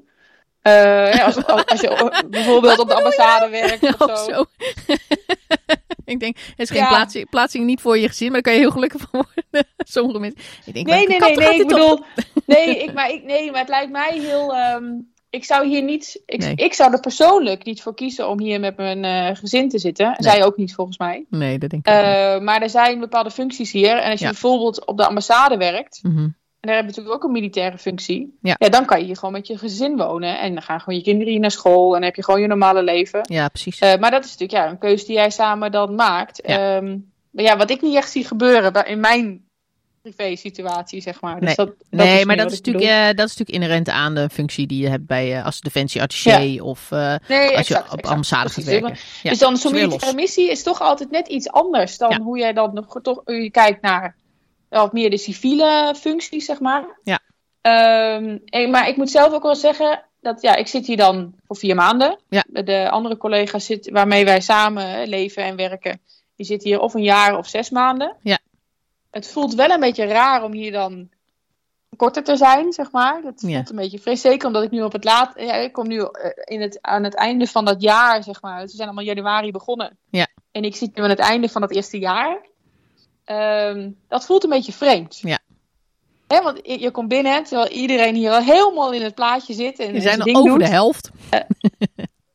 Eh, ja, als, als, als je bijvoorbeeld op de ambassade werkt of Of zo. zo. <laughs> ik denk, het is geen Ja. plaatsing, plaatsing niet voor je gezin, maar daar kan je heel gelukkig van worden. <laughs> Sommige mensen. Ik denk, Nee, nee, nee, nee. Ik op? bedoel, <laughs> nee, ik, maar ik, nee, maar het lijkt mij heel. ehm, ik zou hier niet. Ik, Nee. ik zou er persoonlijk niet voor kiezen om hier met mijn eh, gezin te zitten. En Nee. Zij ook niet, volgens mij. Nee, dat denk ik. Eh, maar er zijn bepaalde functies hier. En als je Ja. bijvoorbeeld op de ambassade werkt. Mhm. En daar heb je natuurlijk ook een militaire functie. Ja. dan kan je hier gewoon met je gezin wonen. En dan gaan gewoon je kinderen hier naar school. En dan heb je gewoon je normale leven. Ja, precies. Eh, maar dat is natuurlijk ja, een keuze die jij samen dan maakt. Ja. Ehm, maar ja, wat ik niet echt zie gebeuren in mijn privé-situatie, zeg maar. Dus Nee. dat, dat nee, maar dat is, natuurlijk, eh, dat is natuurlijk inherent aan de functie die je hebt bij uh, als defensieattaché of uh, Nee, als je op ambassade gaat werken. Ja, dus dan zo'n militaire missie is toch altijd net iets anders dan Ja. hoe jij dan nog toch je kijkt naar wat meer de civiele functies, zeg maar. Ja. Ehm, en- maar ik moet zelf ook wel zeggen dat ja, ik zit hier dan voor vier maanden. Ja. De andere collega's zit, waarmee wij samen leven en werken, die zitten hier of een jaar of zes maanden. Ja. Het voelt wel een beetje raar om hier dan korter te zijn, zeg maar. Dat voelt Ja. een beetje vrees. Zeker omdat ik nu op het laat... Ja, ik kom nu eh, in het, aan het einde van dat jaar, zeg maar. We zijn allemaal januari begonnen. Ja. En ik zit nu aan het einde van het eerste jaar. Ehm, dat voelt een beetje vreemd. Ja. Hè, want je, je komt binnen, terwijl iedereen hier al helemaal in het plaatje zit. En We zijn al ding over doet. de helft.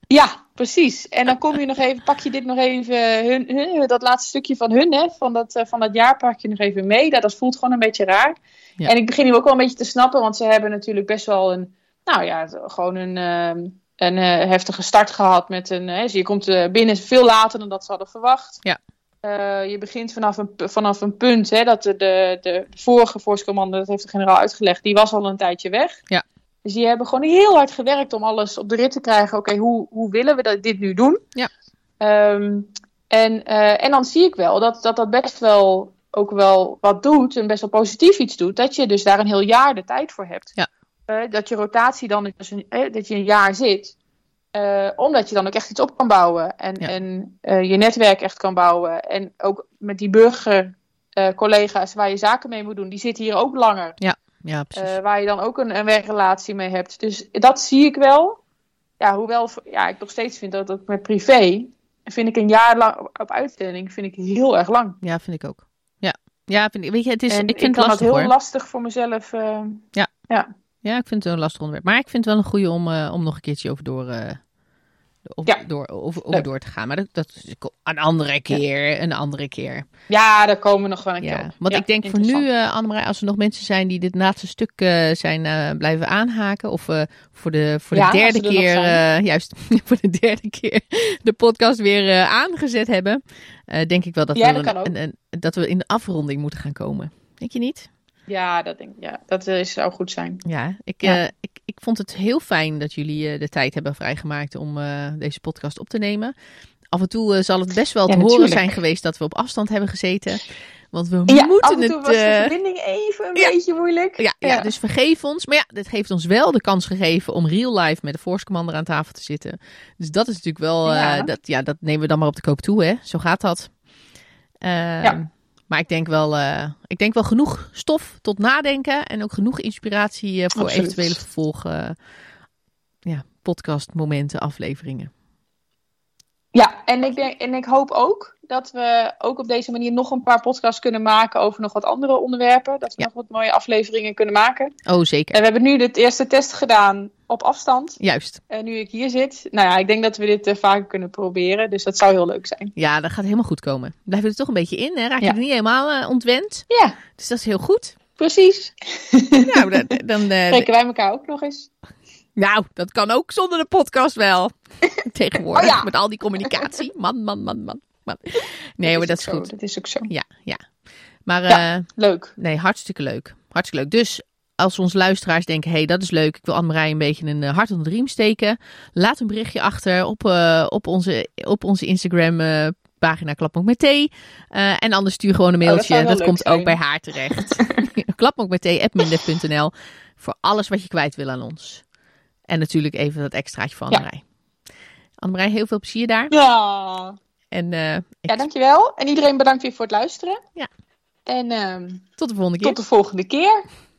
Ja, precies. En dan kom je nog even, pak je dit nog even, hun, hun- dat laatste stukje van hun, hè, van, dat, eh, van dat jaar, pak je nog even mee. Dat, dat voelt gewoon een beetje raar. Ja. En ik begin nu ook wel een beetje te snappen, want ze hebben natuurlijk best wel een nou ja, gewoon een, ehm, een eh, heftige start gehad met een. Hè, dus je komt eh, binnen veel later dan dat ze hadden verwacht. Ja. Eh, je begint vanaf een, vanaf een punt, hè, dat de, de, de vorige voorstcommando, dat heeft de generaal uitgelegd, die was al een tijdje weg. Ja. Dus die hebben gewoon heel hard gewerkt om alles op de rit te krijgen. Oké, hoe, hoe willen we dat, dit nu doen? Ja. Ehm, en, eh, en dan zie ik wel dat, dat dat best wel ook wel wat doet en best wel positief iets doet. Dat je dus daar een heel jaar de tijd voor hebt. Ja. Eh, dat je rotatie dan dus een, eh, dat je een jaar zit. Eh, omdat je dan ook echt iets op kan bouwen. En, Ja. en eh, je netwerk echt kan bouwen. En ook met die burgercollega's waar je zaken mee moet doen. Die zitten hier ook langer. Ja, precies. eh, waar je dan ook een, een werkrelatie mee hebt. Dus dat zie ik wel. Ja, hoewel ja, ik nog steeds vind dat, dat met privé. Vind ik een jaar lang op- uitzending vind ik heel erg lang. ja, vind ik ook. Ja, ja vind ik, weet je, het is, en ik vind het dat heel hoor. lastig voor mezelf. Ja. ja. Ja, ik vind het een lastig onderwerp. Maar ik vind het wel een goede om, om nog een keertje over door, eh, over, Ja. door, over Leuk. door te gaan. Maar dat, dat is een andere keer, een andere keer. ja, daar komen we nog wel een keer Ja, op. want ik denk voor nu, uh, Annemarij, als er nog mensen zijn die dit laatste stuk uh, zijn uh, blijven aanhaken, of voor de, voor de derde er keer, <laughs> juist <laughs> voor de derde keer, de podcast weer aangezet hebben, denk ik wel dat, we dat een, een, dat we in de afronding moeten gaan komen. Denk je niet? Ja, dat denk. Ja, dat eh, zou goed zijn. Ja, ik, Ja. uh, ik, ik vond het heel fijn dat jullie uh, de tijd hebben vrijgemaakt om uh, deze podcast op te nemen. Af en toe uh, zal het best wel Ja, te horen zijn geweest dat we op afstand hebben gezeten. Want we Ja, moeten af en toe het. was de verbinding even een ja. beetje moeilijk. ja, dus vergeef ons. Maar ja, dit heeft ons wel de kans gegeven om real life met de Force Commander aan tafel te zitten. Dus dat is natuurlijk wel. uh, Ja. dat, ja, dat nemen we dan maar op de koop toe, hè? Zo gaat dat. Uh, Ja. Maar ik denk, wel, uh, ik denk wel genoeg stof tot nadenken. En ook genoeg inspiratie uh, voor Absoluut. eventuele vervolg. uh, ja, podcastmomenten, afleveringen. Ja, en ik, denk, en ik hoop ook dat we ook op deze manier nog een paar podcasts kunnen maken over nog wat andere onderwerpen. Dat we Ja. nog wat mooie afleveringen kunnen maken. Oh, zeker. En we hebben nu de eerste test gedaan op afstand. Juist. En nu ik hier zit, nou ja, ik denk dat we dit eh, vaker kunnen proberen. Dus dat zou heel leuk zijn. Ja, dat gaat helemaal goed komen. Blijf er toch een beetje in, hè? Raak je Ja. er niet helemaal uh, ontwend. Ja, Dus dat is heel goed. precies. <laughs> nou, dan, dan, uh, Spreken wij elkaar ook nog eens? Nou, dat kan ook zonder de podcast wel. <laughs> Tegenwoordig, Oh ja. met al die communicatie. Man, man, man, man. Man. <laughs> Nee, maar dat is zo, goed. Dat is ook zo. Ja, ja. Maar Ja. eh, Leuk. nee, hartstikke leuk. Hartstikke leuk. Dus als onze luisteraars denken, hé, hey, dat is leuk. Ik wil Anne-Marie een beetje een eh, hart onder de riem steken. Laat een berichtje achter op, eh, op, onze, op onze Instagram pagina Klapmok met thee. En anders stuur gewoon een Oh, dat mailtje. dat komt ook bij haar terecht. Klapmok met thee. Voor alles wat je kwijt wil aan ons. En natuurlijk even dat extraatje van Ja. Anne-Marie. Anne-Marie, heel veel plezier daar. Ja. En ik- ja, dankjewel. En iedereen bedankt weer voor het luisteren. Ja. En ehm, tot de volgende keer. tot de volgende keer.